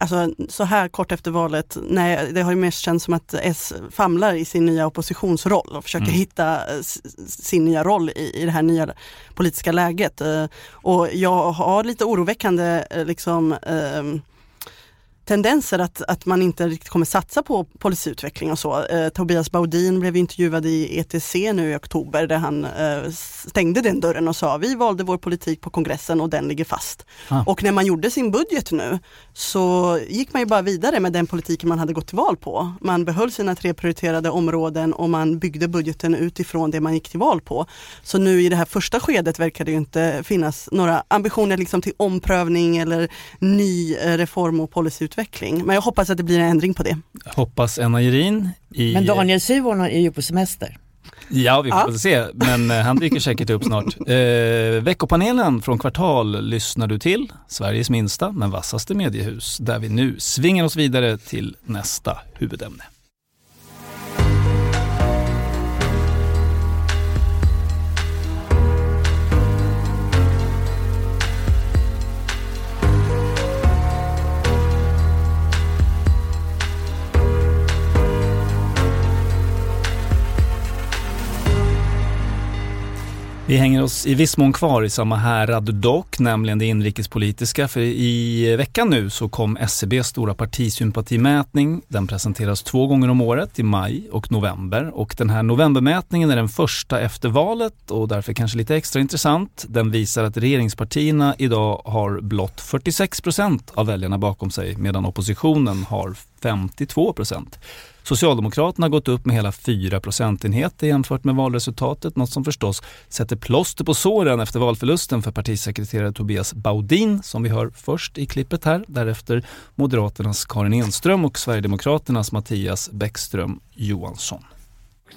Alltså så här kort efter valet, nej det har ju mest känts som att S famlar i sin nya oppositionsroll och försöker mm. hitta eh, sin nya roll i, i det här nya politiska läget. Eh, och jag har lite oroväckande liksom tendenser att, att man inte riktigt kommer satsa på policyutveckling och så. Eh, Tobias Baudin blev intervjuad i ETC nu i oktober där han eh, stängde den dörren och sa vi valde vår politik på kongressen och den ligger fast. Ah. Och när man gjorde sin budget nu så gick man ju bara vidare med den politiken man hade gått till val på. Man behöll sina tre prioriterade områden och man byggde budgeten utifrån det man gick till val på. Så nu i det här första skedet verkar det inte finnas några ambitioner liksom till omprövning eller ny eh, reform och policyutveckling utveckling. Men jag hoppas att det blir en ändring på det. Hoppas Enna Gerin. I... Men Daniel Suhonen är ju på semester. Ja, vi får Ja. väl se. Men eh, han dyker säkert upp snart. Eh, veckopanelen från Kvartal lyssnar du till. Sveriges minsta men vassaste mediehus. Där vi nu svingar oss vidare till nästa huvudämne. Vi hänger oss i viss mån kvar i samma härad dock, nämligen det inrikespolitiska. För i veckan nu så kom SCBs stora partisympatimätning. Den presenteras två gånger om året, i maj och november. Och den här novembermätningen är den första efter valet och därför kanske lite extra intressant. Den visar att regeringspartierna idag har blott 46 procent av väljarna bakom sig medan oppositionen har 52 procent. Socialdemokraterna har gått upp med hela 4 procentenheter jämfört med valresultatet, något som förstås sätter plåster på såren efter valförlusten för partisekreterare Tobias Baudin som vi hör först i klippet här, därefter Moderaternas Karin Enström och Sverigedemokraternas Mattias Bäckström Johansson.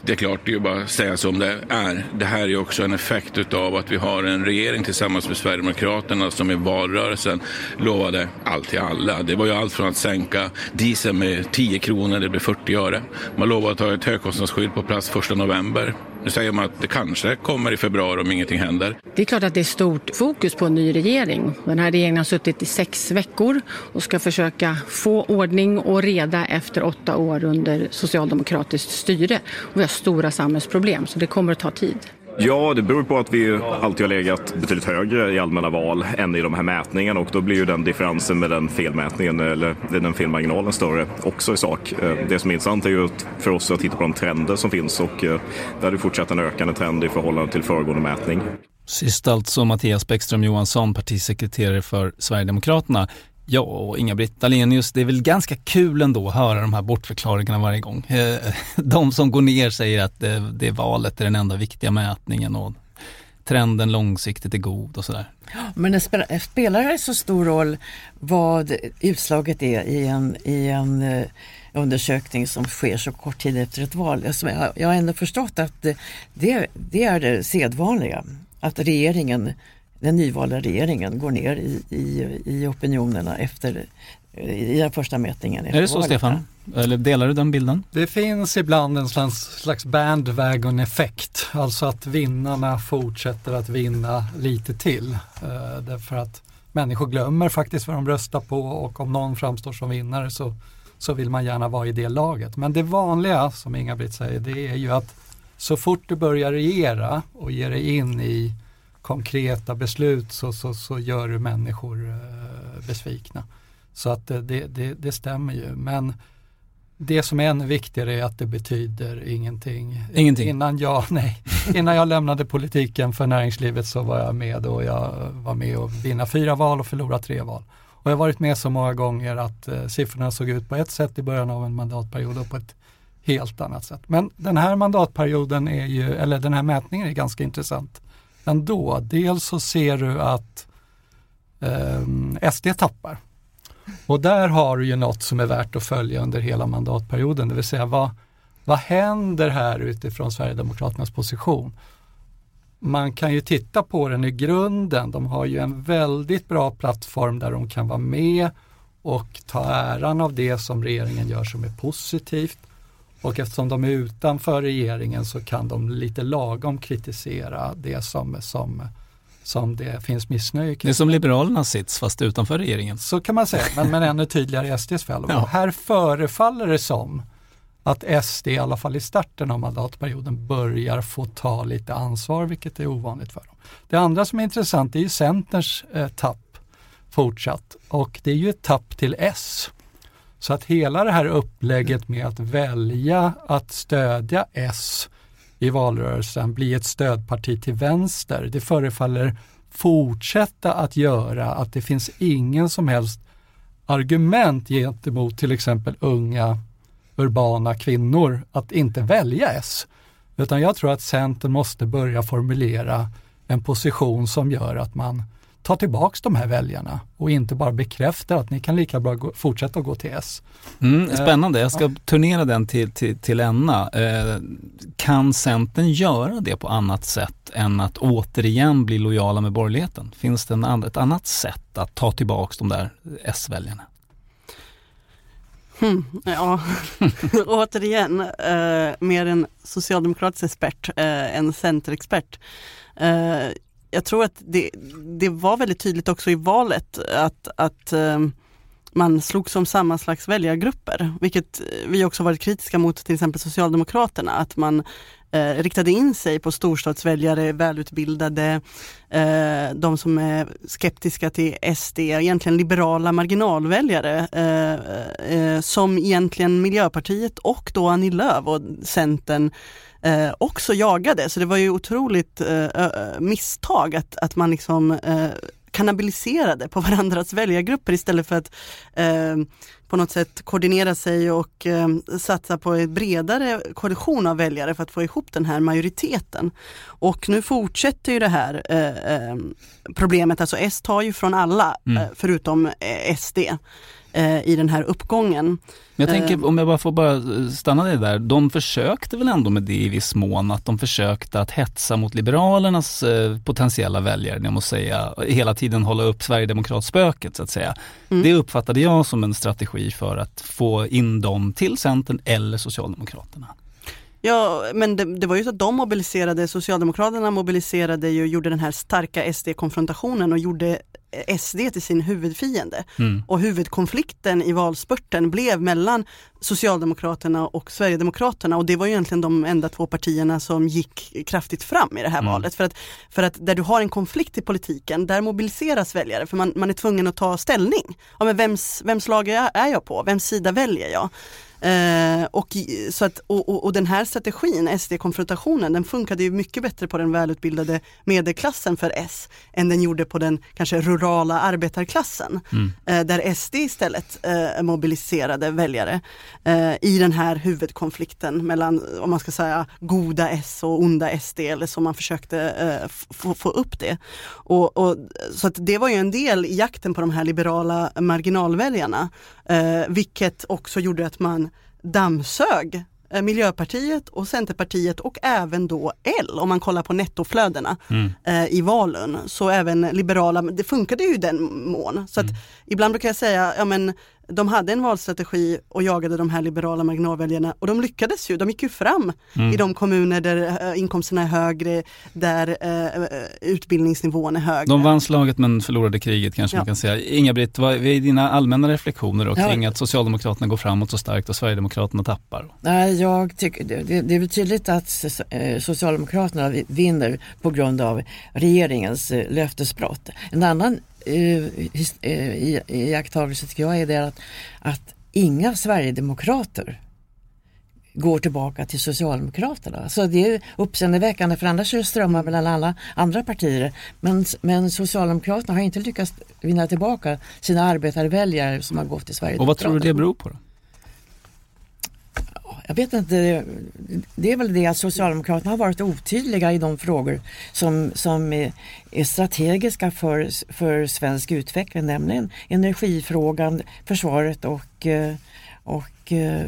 Det är klart, det är ju bara att säga som det är. Det här är ju också en effekt utav att vi har en regering tillsammans med Sverigedemokraterna som i valrörelsen lovade allt till alla. Det var ju allt från att sänka diesel med 10 kronor, det blev 40 öre. Man lovade att ha ett högkostnadsskydd på plats 1 november. Nu säger man att det kanske kommer i februari om ingenting händer. Det är klart att det är stort fokus på en ny regering. Den här regeringen har suttit i sex veckor och ska försöka få ordning och reda efter åtta år under socialdemokratiskt styre. Och vi har stora samhällsproblem, så det kommer att ta tid. Ja, det beror på att vi alltid har legat betydligt högre i allmänna val än i de här mätningarna och då blir ju den differensen med den felmätningen eller den felmarginalen större också i sak. Eh, det som är intressant är ju att för oss att titta på de trender som finns och eh, där är det fortsatt en ökande trend i förhållande till föregående mätning. Sist alltså Mattias Bäckström Johansson, partisekreterare för Sverigedemokraterna. Ja, och Inga-Britt Dahlenius, det är väl ganska kul ändå att höra de här bortförklaringarna varje gång. Eh, de som går ner säger att det, det valet är den enda viktiga mätningen och trenden långsiktigt är god och sådär. Men det spelar, det så stor roll vad utslaget är i en, i en eh, undersökning som sker så kort tid efter ett val? Alltså, jag, har ändå förstått att det, det är det sedvanliga. Att regeringen, den nyvalda regeringen går ner i, i, i opinionerna efter i den första mätningen. Är det så valet. Stefan? Eller delar du den bilden? Det finns ibland en slags, slags bandwagon-effekt, alltså att vinnarna fortsätter att vinna lite till. Eh, därför att människor glömmer faktiskt vad de röstar på och om någon framstår som vinnare så, så vill man gärna vara i det laget. Men det vanliga, som Inga-Britt säger, det är ju att så fort du börjar regera och ger dig in i konkreta beslut så, så, så gör du människor eh, besvikna. Så att eh, det, det, det stämmer ju. Men det som är ännu viktigare är att det betyder ingenting. Ingenting? Innan jag, nej, innan jag lämnade politiken för näringslivet så var jag med och jag var med och vinna fyra val och förlora tre val. Och jag har varit med så många gånger att eh, siffrorna såg ut på ett sätt i början av en mandatperiod och på ett helt annat sätt. Men den här mandatperioden är ju, eller den här mätningen är ganska intressant ändå. Dels så ser du att eh, SD tappar. Och där har du ju något som är värt att följa under hela mandatperioden, det vill säga vad, vad händer här utifrån Sverigedemokraternas position? Man kan ju titta på den i grunden, de har ju en väldigt bra plattform där de kan vara med och ta äran av det som regeringen gör som är positivt. Och eftersom de är utanför regeringen så kan de lite lagom kritisera det som, som, som det finns missnöje kring. Det är som Liberalernas sits fast utanför regeringen. Så kan man säga, men, men ännu tydligare i SDs fall. Ja. Här förefaller det som att SD i alla fall i starten av mandatperioden börjar få ta lite ansvar, vilket är ovanligt för dem. Det andra som är intressant är ju Centerns eh, tapp fortsatt och det är ju ett tapp till S. Så att hela det här upplägget med att välja att stödja S i valrörelsen bli ett stödparti till vänster, det förefaller fortsätta att göra att det finns ingen som helst argument gentemot till exempel unga urbana kvinnor att inte välja S. Utan jag tror att Centern måste börja formulera en position som gör att man ta tillbaks de här väljarna och inte bara bekräfta att ni kan lika bra gå, fortsätta att gå till S. Mm, spännande, jag ska ja. turnera den till, till, till Enna. Eh, kan Centern göra det på annat sätt än att återigen bli lojala med borgerligheten? Finns det en, ett annat sätt att ta tillbaks de där S-väljarna? Hmm, ja, återigen, eh, mer en socialdemokratisk expert eh, än centerexpert. Eh, jag tror att det, det var väldigt tydligt också i valet att, att ehm, man slogs om samma slags väljargrupper, vilket vi också varit kritiska mot till exempel Socialdemokraterna, att man eh, riktade in sig på storstadsväljare, välutbildade, eh, de som är skeptiska till SD, egentligen liberala marginalväljare eh, eh, som egentligen Miljöpartiet och då Annie Lööf och Centern eh, också jagade. Så det var ju otroligt eh, misstag att, att man liksom eh, kannibaliserade på varandras väljargrupper istället för att eh, på något sätt koordinera sig och eh, satsa på en bredare koalition av väljare för att få ihop den här majoriteten. Och nu fortsätter ju det här eh, eh problemet, alltså S tar ju från alla mm. Eh, förutom eh, i den här uppgången. Men jag tänker, om jag bara får bara stanna det där, de försökte väl ändå med det i viss mån, att de försökte att hetsa mot Liberalernas potentiella väljare, jag måste säga, hela tiden hålla upp Sverigedemokratspöket så att säga. Mm. Det uppfattade jag som en strategi för att få in dem till Centern eller Socialdemokraterna. Ja, men det, det, var ju så att de mobiliserade, Socialdemokraterna mobiliserade ju, gjorde den här starka SD-konfrontationen och gjorde SD till sin huvudfiende. Mm. Och huvudkonflikten i valspurten blev mellan Socialdemokraterna och Sverigedemokraterna och det var ju egentligen de enda två partierna som gick kraftigt fram i det här mm. valet. För att, för att där du har en konflikt i politiken, där mobiliseras väljare för man, man är tvungen att ta ställning. Ja, men vems, vems lag är jag på? Vems sida väljer jag? Eh, och, så att, och, och, och, den här strategin, SD-konfrontationen, den funkade ju mycket bättre på den välutbildade medelklassen för S än den gjorde på den kanske rurala arbetarklassen. Mm. Eh, där SD istället eh, mobiliserade väljare eh, i den här huvudkonflikten mellan, om man ska säga, goda S och onda SD eller som man försökte eh, få upp det. Och, och, så att det var ju en del i jakten på de här liberala marginalväljarna, eh, vilket också gjorde att man dammsög eh, Miljöpartiet och Centerpartiet och även då L om man kollar på nettoflödena mm. eh, i valen. Så även liberala, det funkade ju i den mån. Så att mm. ibland brukar jag säga, ja men de hade en valstrategi och jagade de här liberala marginalväljarna och de lyckades ju. De gick ju fram mm. i de kommuner där äh, inkomsterna är högre, där äh, utbildningsnivån är högre. De vann slaget men förlorade kriget kanske ja. man kan säga. Inga-Britt, vad är dina allmänna reflektioner då, kring ja. att Socialdemokraterna går framåt så starkt och Sverigedemokraterna tappar? Nej, jag tycker det, det är tydligt att Socialdemokraterna vinner på grund av regeringens löftesbrott. En annan iakttagelse tycker jag är det att, att inga sverigedemokrater går tillbaka till Socialdemokraterna. Så det är uppseendeväckande för annars är det strömmar mellan alla andra partier. Men, men Socialdemokraterna har inte lyckats vinna tillbaka sina arbetarväljare som har gått till Sverigedemokraterna. Och vad tror du det beror på? Då? Jag vet inte, det är väl det att Socialdemokraterna har varit otydliga i de frågor som, som är, strategiska för, för svensk utveckling, nämligen energifrågan, försvaret och, eh, och eh,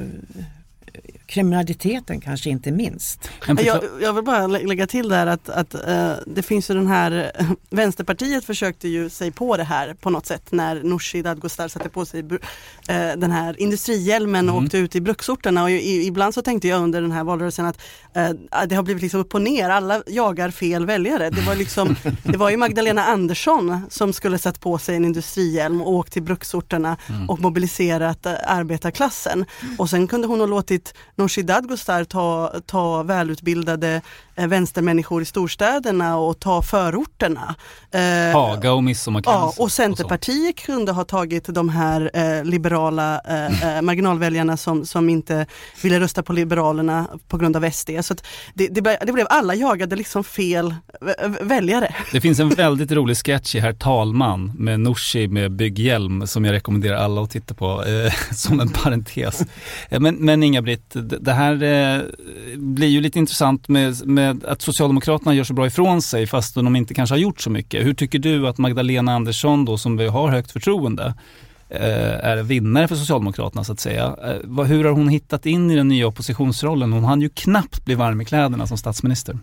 kriminaliteten kanske inte minst. Jag, jag vill bara lägga till där att, att uh, det finns ju den här, Vänsterpartiet försökte ju sig på det här på något sätt när Nooshi Dadgostar satte på sig uh, den här industrihjälmen och mm. åkte ut i bruksorterna och i, ibland så tänkte jag under den här valrörelsen att uh, det har blivit liksom upp och ner, alla jagar fel väljare. Det var, liksom, det var ju Magdalena Andersson som skulle satt på sig en industrihjälm och åkt till bruksorterna mm. och mobiliserat arbetarklassen. Och sen kunde hon ha låtit Nooshi Dadgostar ta, ta välutbildade vänstermänniskor i storstäderna och ta förorterna. Eh, Haga och Midsommarkransen. Ja, och Centerpartiet och kunde ha tagit de här eh, liberala eh, mm. marginalväljarna som, som inte ville rösta på Liberalerna på grund av SD. Så det, det, det, blev alla jagade liksom fel väljare. Det finns en väldigt rolig sketch i Herr talman med Nooshi med bygghjälm som jag rekommenderar alla att titta på eh, som en parentes. Men, men Inga-Britt, det här eh, blir ju lite intressant med med Eh, att Socialdemokraterna gör så bra ifrån sig fast de inte kanske har gjort så mycket. Hur tycker du att Magdalena Andersson då som vi har högt förtroende eh, är vinnare för Socialdemokraterna så att säga. Eh, hur har hon hittat in i den nya oppositionsrollen? Hon hann ju knappt bli varm i kläderna som statsminister.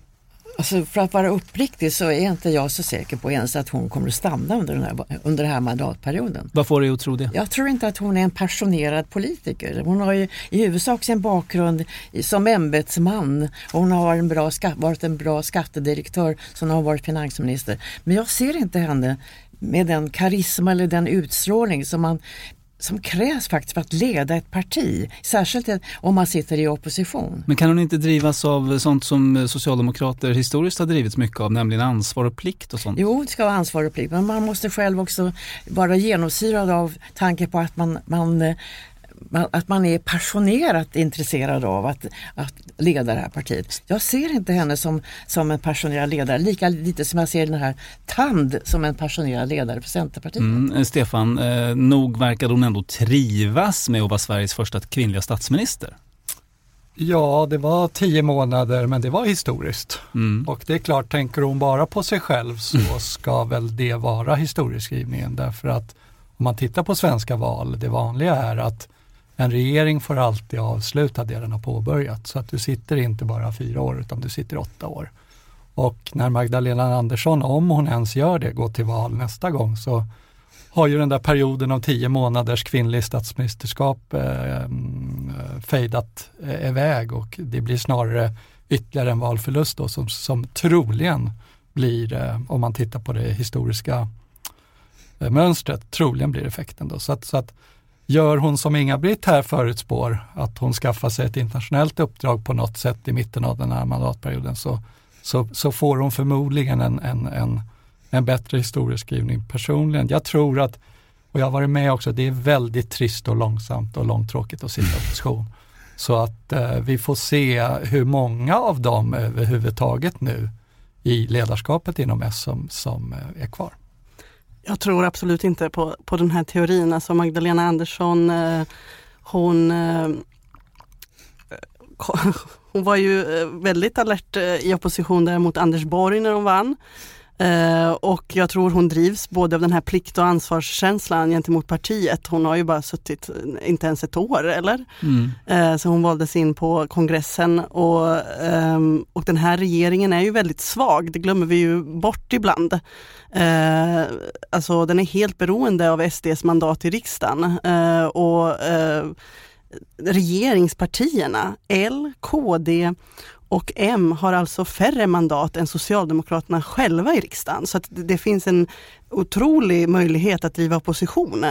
Alltså för att vara uppriktig så är inte jag så säker på ens att hon kommer att stanna under den här, under den här mandatperioden. Vad får dig att tro det? Jag tror inte att hon är en passionerad politiker. Hon har ju i huvudsak sin bakgrund som ämbetsman och hon har varit en bra, varit en bra skattedirektör som har varit finansminister. Men jag ser inte henne med den karisma eller den utstrålning som man som krävs faktiskt för att leda ett parti, särskilt om man sitter i opposition. Men kan hon inte drivas av sånt som socialdemokrater historiskt har drivits mycket av, nämligen ansvar och plikt och sånt? Jo, det ska vara ansvar och plikt, men man måste själv också vara genomsyrad av tanke på att man, man att man är passionerat intresserad av att, att leda det här partiet. Jag ser inte henne som, som en passionerad ledare, lika lite som jag ser den här Tand som en passionerad ledare för Centerpartiet. Mm, eh, Stefan, eh, nog verkade hon ändå trivas med att vara Sveriges första kvinnliga statsminister? Ja, det var tio månader men det var historiskt. Mm. Och det är klart, tänker hon bara på sig själv så mm. ska väl det vara historieskrivningen därför att om man tittar på svenska val, det vanliga är att en regering får alltid avsluta det den har påbörjat. Så att du sitter inte bara fyra år utan du sitter åtta år. Och när Magdalena Andersson, om hon ens gör det, går till val nästa gång så har ju den där perioden av tio månaders kvinnlig statsministerskap eh, eh, fejdat eh, iväg och det blir snarare ytterligare en valförlust då som, som troligen blir, eh, om man tittar på det historiska eh, mönstret, troligen blir effekten då. Så att, så att Gör hon som Inga-Britt här förutspår, att hon skaffar sig ett internationellt uppdrag på något sätt i mitten av den här mandatperioden så, så, så får hon förmodligen en, en, en, en bättre historieskrivning personligen. Jag tror att, och jag har varit med också, det är väldigt trist och långsamt och långtråkigt att sitta i opposition. Så att eh, vi får se hur många av dem överhuvudtaget nu i ledarskapet inom S som, som eh, är kvar. Jag tror absolut inte på, på den här teorin. Alltså Magdalena Andersson, eh, hon eh, hon var ju eh, väldigt alert eh, i opposition där mot Anders Borg när hon vann. Eh, och jag tror hon drivs både av den här plikt och ansvarskänslan gentemot partiet. Hon har ju bara suttit inte ens ett år, eller? Mm. Eh, så hon valdes in på kongressen och, ehm, och den här regeringen är ju väldigt svag, det glömmer vi ju bort ibland. Eh, alltså den är helt beroende av SDs mandat i riksdagen. Och regeringspartierna, L, KD och M har alltså färre mandat än Socialdemokraterna själva i riksdagen. Så att det finns en otrolig möjlighet att driva opposition eh,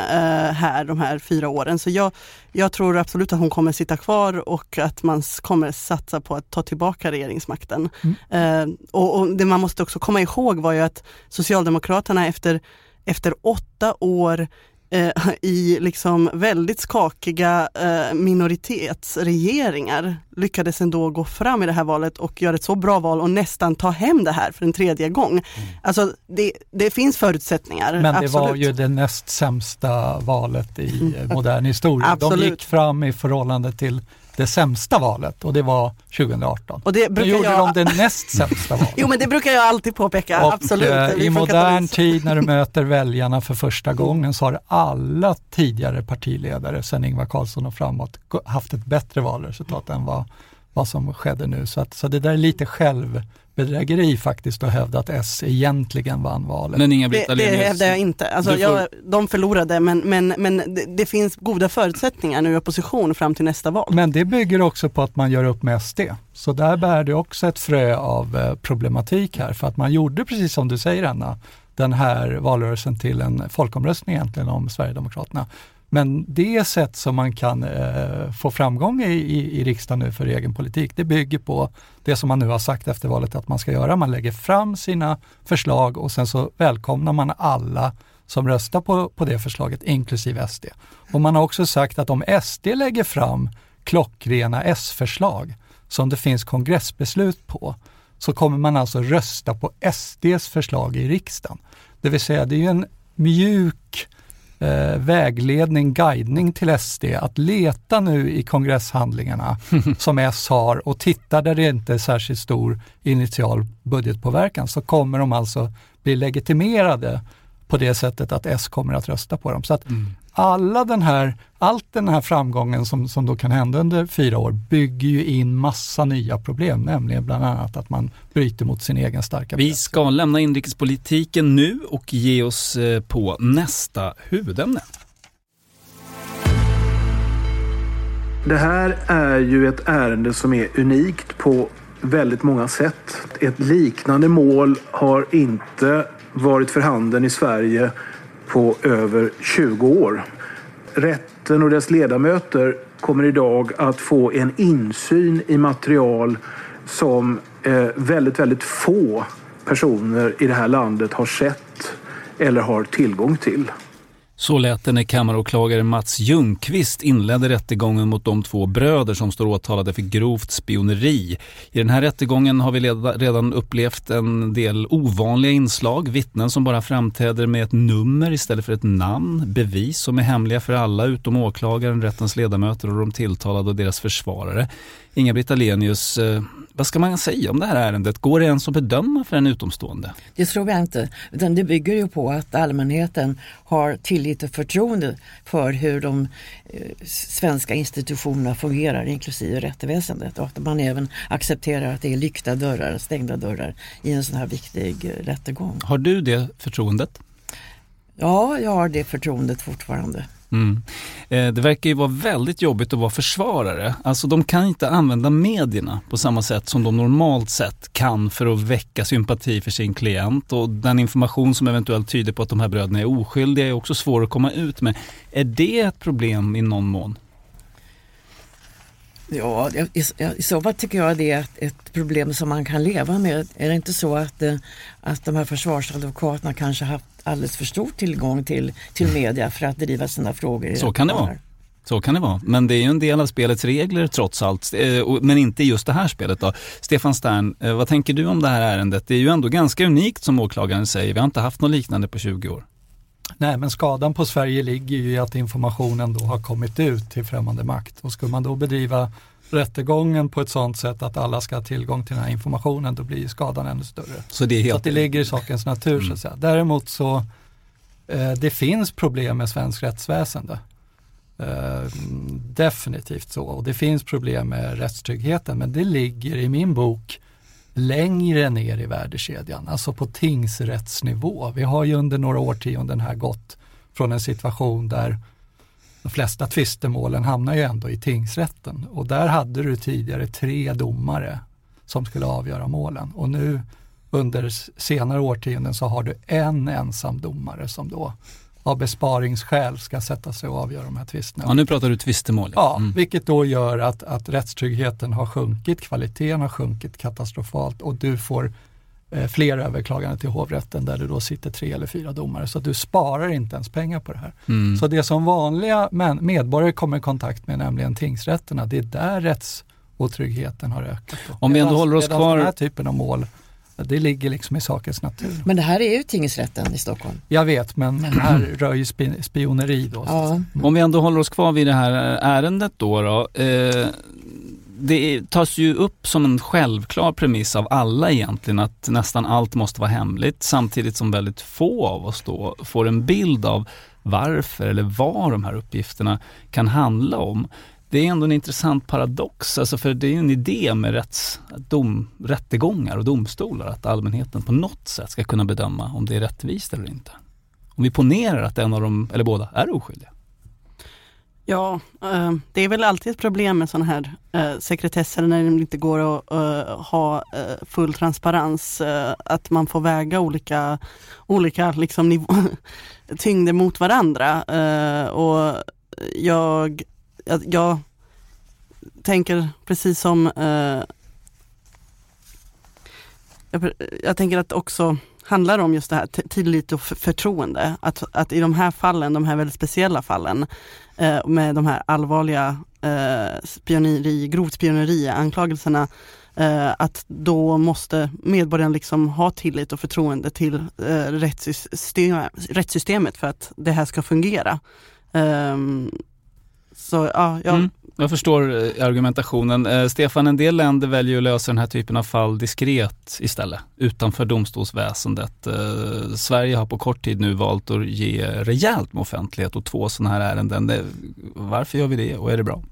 här de här fyra åren. Så jag, jag tror absolut att hon kommer sitta kvar och att man kommer satsa på att ta tillbaka regeringsmakten. Mm. Eh, och, och, det man måste också komma ihåg var ju att Socialdemokraterna efter, efter åtta år eh, i liksom väldigt skakiga eh, minoritetsregeringar lyckades ändå gå fram i det här valet och göra ett så bra val och nästan ta hem det här för en tredje gång. Mm. Alltså det, det finns förutsättningar. Men det absolut. var ju det näst sämsta valet i mm. modern historia. De gick fram i förhållande till det sämsta valet och det var 2018. Och det brukar nu gjorde jag... de det näst sämsta valet. jo men det brukar jag alltid påpeka, och, absolut. Eh, I modern tid när du möter väljarna för första gången så har alla tidigare partiledare sedan Ingvar Carlsson och framåt haft ett bättre valresultat än vad, vad som skedde nu. Så, att, så det där är lite själv bedrägeri faktiskt att hävda att S egentligen vann valet. Men inga det, det hävdar jag inte. Alltså, får... jag, de förlorade men, men, men det, det, finns goda förutsättningar nu i opposition fram till nästa val. Men det bygger också på att man gör upp med SD. Så där bär det också ett frö av eh, problematik här för att man gjorde precis som du säger Anna, den här valrörelsen till en folkomröstning egentligen om Sverigedemokraterna. Men det sätt som man kan eh, få framgång i, i, i riksdagen nu för egen politik, det bygger på det som man nu har sagt efter valet att man ska göra. Man lägger fram sina förslag och sen så välkomnar man alla som röstar på, på det förslaget, inklusive SD. Och man har också sagt att om SD lägger fram klockrena S-förslag som det finns kongressbeslut på, så kommer man alltså rösta på SDs förslag i riksdagen. Det vill säga, det är ju en mjuk eh, vägledning, guidning till SD att leta nu i kongresshandlingarna som S har och titta där det inte är särskilt stor initial budgetpåverkan så kommer de alltså bli legitimerade på det sättet att S kommer att rösta på dem. Så att Mm. Alla den här, allt den här framgången som, som då kan hända under fyra år bygger ju in massa nya problem, nämligen bland annat att man bryter mot sin egen starka Vi ska lämna inrikespolitiken nu och ge oss eh, på nästa huvudämne. Det här är ju ett ärende som är unikt på väldigt många sätt. Ett liknande mål har inte varit för handen i Sverige på över 20 år. Rätten och dess ledamöter kommer idag att få en insyn i material som eh, väldigt, väldigt få personer i det här landet har sett eller har tillgång till. Så lät det när kammaråklagare Mats Ljungqvist inledde rättegången mot de två bröder som står åtalade för grovt spioneri. I den här rättegången har vi redan upplevt en del ovanliga inslag, vittnen som bara framträder med ett nummer istället för ett namn, bevis som är hemliga för alla utom åklagaren, rättens ledamöter och de tilltalade och deras försvarare. Inga-Britt Ahlenius, eh, vad ska man säga om det här ärendet? Går det ens att bedöma för en utomstående? Det tror jag inte. Utan det bygger ju på att allmänheten har tillit och förtroende för hur de eh, svenska institutionerna fungerar, inklusive rättsväsendet. Och att man även accepterar att det är lyckta dörrar, stängda dörrar i en sån här viktig eh, rättegång. Har du det förtroendet? Ja, jag har det förtroendet fortfarande. Mm. Eh, det verkar ju vara väldigt jobbigt att vara försvarare. Alltså de kan inte använda medierna på samma sätt som de normalt sett kan för att väcka sympati för sin klient och den information som eventuellt tyder på att de här bröderna är oskyldiga är också svår att komma ut med. Är det ett problem i någon mån? Ja, i, i- i så fall tycker jag det är ett, ett problem som man kan leva med. Är det inte så att, eh, att de här försvarsadvokaterna kanske haft alldeles för stor tillgång till, till media för att driva sina frågor? Så kan det vara. Så kan det vara. Men det är ju en del av spelets regler trots allt. Eh, Men inte just det här spelet då. Stefan Stern, eh, vad tänker du om det här ärendet? Det är ju ändå ganska unikt som åklagaren säger. Vi har inte haft något liknande på 20 år. Nej, men skadan på Sverige ligger ju i att informationen då har kommit ut till främmande makt. Och skulle man då bedriva rättegången på ett sådant sätt att alla ska ha tillgång till den här informationen, då blir skadan ännu större. Så det är helt... Så att det ligger i sakens natur så att säga. Däremot så, eh, det finns problem med svensk rättsväsende. Eh, definitivt så. Och det finns problem med rättstryggheten, men det ligger i min bok längre ner i värdekedjan, alltså på tingsrättsnivå. Vi har ju under några årtionden här gått från en situation där de flesta tvistemålen hamnar ju ändå i tingsrätten och där hade du tidigare tre domare som skulle avgöra målen och nu under senare årtionden så har du en ensam domare som då av besparingsskäl ska sätta sig och avgöra de här tvisterna. Ja, nu pratar du tvistemål. Ja, Mm. vilket då gör att, att rättstryggheten har sjunkit, kvaliteten har sjunkit katastrofalt och du får fler överklaganden till hovrätten där det då sitter tre eller fyra domare. Så att du sparar inte ens pengar på det här. Mm. Så det som vanliga medborgare kommer i kontakt med, nämligen tingsrätterna, det är där rättsotryggheten har ökat. då. Om vi ändå håller oss kvar- Den här typen av mål, det ligger liksom i sakens natur. Men det här är ju tingsrätten i Stockholm. Jag vet, men här rör ju spi- spioneri då. säga. Om vi ändå håller oss kvar vid det här ärendet då. då eh, det tas ju upp som en självklar premiss av alla egentligen att nästan allt måste vara hemligt samtidigt som väldigt få av oss då får en bild av varför eller vad de här uppgifterna kan handla om. Det är ändå en intressant paradox, alltså för det är en idé med rätts, dom, rättegångar och domstolar att allmänheten på något sätt ska kunna bedöma om det är rättvist eller inte. Om vi ponerar att en av dem, eller båda, är oskyldiga. Ja, eh, det är väl alltid ett problem med sådana här eh, sekretesser när det inte går att eh, ha full transparens. att man får väga olika, olika liksom, nivå, tyngder mot varandra. och jag, jag, jag tänker precis som jag, jag tänker att det också handlar om just det här tillit och förtroende. Att, att i de här fallen, de här väldigt speciella fallen, eh, med de här allvarliga eh, spioneri, grovt spioneri-anklagelserna, eh, att då måste medborgaren liksom ha tillit och förtroende till eh, rättssystem, rättssystemet för att det här ska fungera. Um, så ja, jag, mm. Jag förstår eh, argumentationen. Eh, Stefan, en del länder väljer att lösa den här typen av fall diskret istället, utanför domstolsväsendet. Eh, Sverige har på kort tid nu valt att ge rejält med offentlighet åt två sådana här ärenden. Varför gör vi det och är det bra?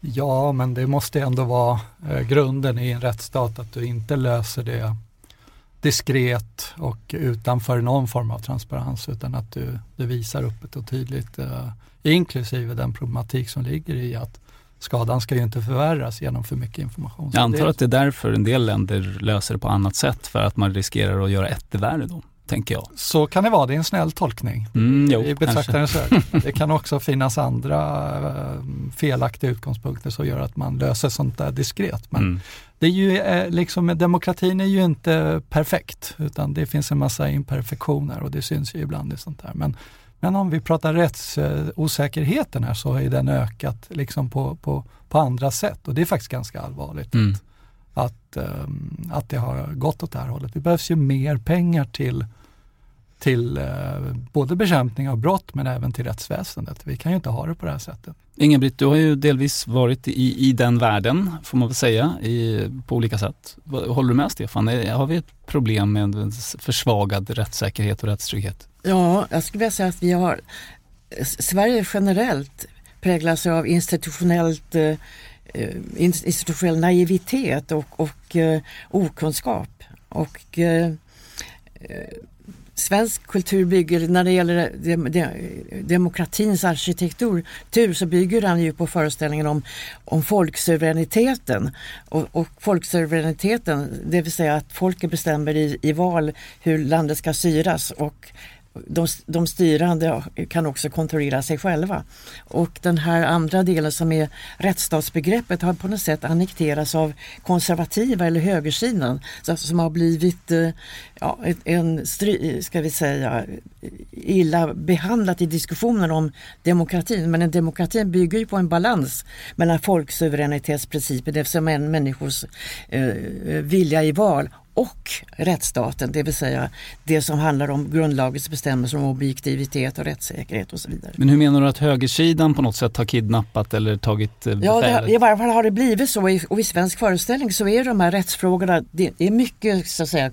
Ja, men det måste ändå vara grunden i en rättsstat att du inte löser det diskret och utanför någon form av transparens utan att du, du visar öppet och tydligt inklusive den problematik som ligger i att skadan ska ju inte förvärras genom för mycket information. Jag antar att det är därför en del länder löser det på annat sätt för att man riskerar att göra eftervärre då, tänker jag. Så kan det vara, det är en snäll tolkning mm, jo, i betraktarens ögon. Det kan också finnas andra äh, felaktiga utgångspunkter som gör att man löser sånt där diskret. Men mm. det är ju, äh, liksom, demokratin är ju inte perfekt utan det finns en massa imperfektioner och det syns ju ibland i sånt där. Men men om vi pratar rättsosäkerheten här så har den ökat liksom på, på, på andra sätt och det är faktiskt ganska allvarligt mm. att, um, att det har gått åt det här hållet. Det behövs ju mer pengar till, till uh, både bekämpning av brott men även till rättsväsendet. Vi kan ju inte ha det på det här sättet. Inga-Britt, du har ju delvis varit i, i den världen, får man väl säga, i, på olika sätt. Håller du med Stefan? Har vi ett problem med försvagad rättssäkerhet och rättstrygghet? Ja, jag skulle vilja säga att vi har Sverige generellt präglas av institutionellt eh, eh, institutionell naivitet och, och eh, okunskap. Och svensk kultur bygger, när det gäller dem, demokratins arkitektur så bygger den ju på föreställningen om, om folksuveräniteten. Och, och folksuveräniteten, det vill säga att folket bestämmer i, i val hur landet ska styras och de, de styrande kan också kontrollera sig själva. Och den här andra delen som är rättsstatsbegreppet har på något sätt annekterats av konservativa eller högersidan som har blivit eh, ja, en, ska vi säga, illa behandlat i diskussionen om demokratin. Men en demokrati bygger ju på en balans mellan folksuveränitetsprincipen, det vill säga människors eh, vilja i val och rättsstaten, det vill säga det som handlar om grundlagens bestämmelser om objektivitet och rättssäkerhet och så vidare. Men hur menar du att högersidan på något sätt har kidnappat eller tagit befälet? Ja, det, i varje fall har det blivit så och i svensk föreställning så är de här rättsfrågorna, det är mycket så att säga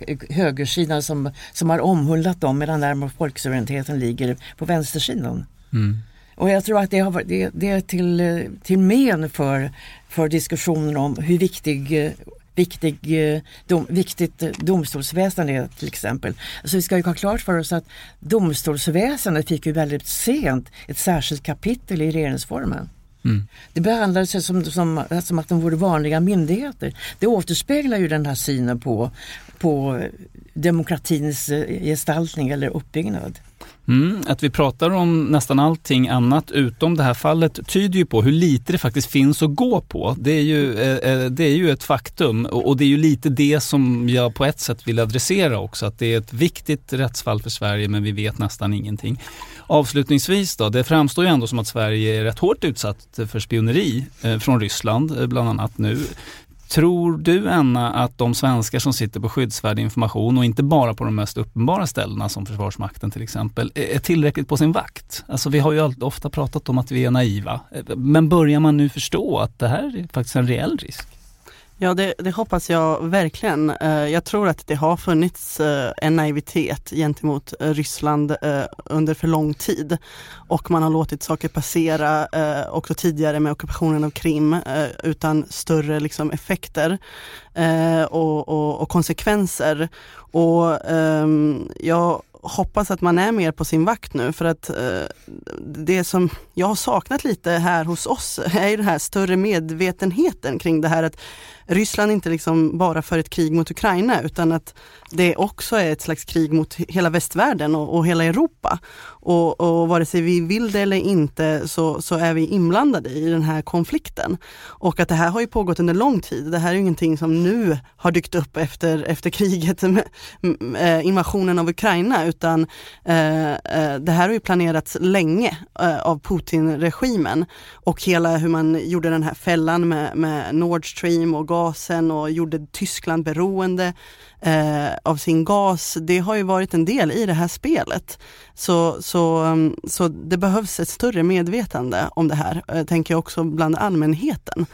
högersidan som, som har omhuldat dem medan däremot folksuveräniteten ligger på vänstersidan. Mm. Och jag tror att det, har, det, det är till, till men för, för diskussionen om hur viktig viktig, dom, viktigt eh, domstolsväsende till exempel. Så vi ska ju ha klart för oss att domstolsväsendet fick ju väldigt sent ett särskilt kapitel i regeringsformen. Mm. Det behandlades som, som, som att de vore vanliga myndigheter. Det återspeglar ju den här synen på, på demokratins eh, gestaltning eller uppbyggnad. Mm, att vi pratar om nästan allting annat utom det här fallet tyder ju på hur lite det faktiskt finns att gå på. Det är ju, eh, eh, det är ju ett faktum och, det är ju lite det som jag på ett sätt vill adressera också. Att det är ett viktigt rättsfall för Sverige men vi vet nästan ingenting. Avslutningsvis då, det framstår ju ändå som att Sverige är rätt hårt utsatt för spioneri från Ryssland bland annat nu. Tror du, Anna, att de svenskar som sitter på skyddsvärd information och inte bara på de mest uppenbara ställena som Försvarsmakten till exempel, är tillräckligt på sin vakt? Alltså vi har ju ofta pratat om att vi är naiva, eh, men börjar man nu förstå att det här är faktiskt en reell risk? Ja, det, det, hoppas jag verkligen. Eh, jag tror att det har funnits eh, en naivitet gentemot eh, Ryssland under för lång tid och man har låtit saker passera också tidigare med ockupationen av Krim utan större liksom, effekter och, och, och konsekvenser. Och ehm, jag hoppas att man är mer på sin vakt nu för att eh, det som jag har saknat lite här hos oss är ju den här större medvetenheten kring det här att Ryssland inte liksom bara för ett krig mot Ukraina utan att det också är ett slags krig mot hela västvärlden och, och hela Europa. Och, och vare sig vi vill det eller inte så, så är vi inblandade i den här konflikten. Och att det här har ju pågått under lång tid. Det här är ju ingenting som nu har dykt upp efter, efter kriget, med, med, eh, invasionen av Ukraina utan eh, eh, det här har ju planerats länge eh, av Putin-regimen och hela hur man gjorde den här fällan med, med Nord Stream och gasen och gjorde Tyskland beroende eh, av sin gas, det har ju varit en del i det här spelet. Så, så, mm, så det behövs ett större medvetande om det här, eh, tänker jag också bland allmänheten.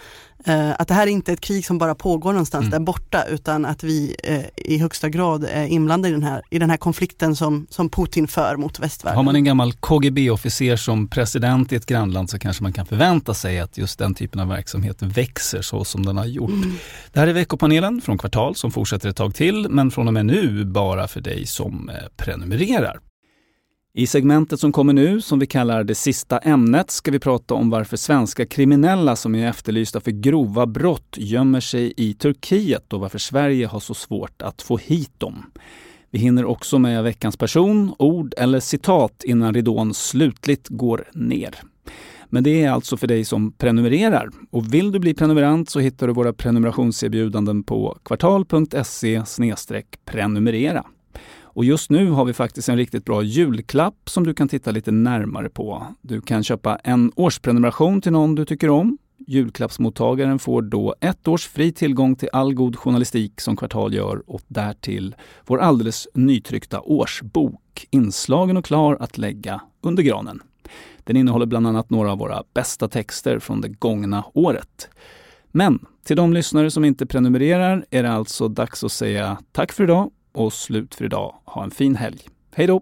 Eh, att det här är inte ett krig som bara pågår någonstans mm. där borta utan att vi eh, i högsta grad är inblandade i den här, i den här konflikten som, som Putin för mot västvärlden. Har man en gammal KGB-officer som president i ett grannland så kanske man kan förvänta sig att just den typen av verksamhet växer så som den har gjort. Mm. Det här är veckopanelen från Kvartal som fortsätter ett tag till men från och med nu bara för dig som eh, prenumererar. I segmentet som kommer nu, som vi kallar det sista ämnet, ska vi prata om varför svenska kriminella som är efterlysta för grova brott gömmer sig i Turkiet och varför Sverige har så svårt att få hit dem. Vi hinner också med veckans person, ord eller citat innan ridån slutligt går ner. Men det är alltså för dig som prenumererar. Och vill du bli prenumerant så hittar du våra prenumerationserbjudanden på kvartal.se prenumerera. Och just nu har vi faktiskt en riktigt bra julklapp som du kan titta lite närmare på. Du kan köpa en årsprenumeration till någon du tycker om. Julklappsmottagaren får då ett års fri tillgång till all god journalistik som Kvartal gör och därtill vår alldeles nytryckta årsbok, inslagen och klar att lägga under granen. Den innehåller bland annat några av våra bästa texter från det gångna året. Men till de lyssnare som inte prenumererar är det alltså dags att säga tack för idag och slut för idag. Ha en fin helg. Hej då!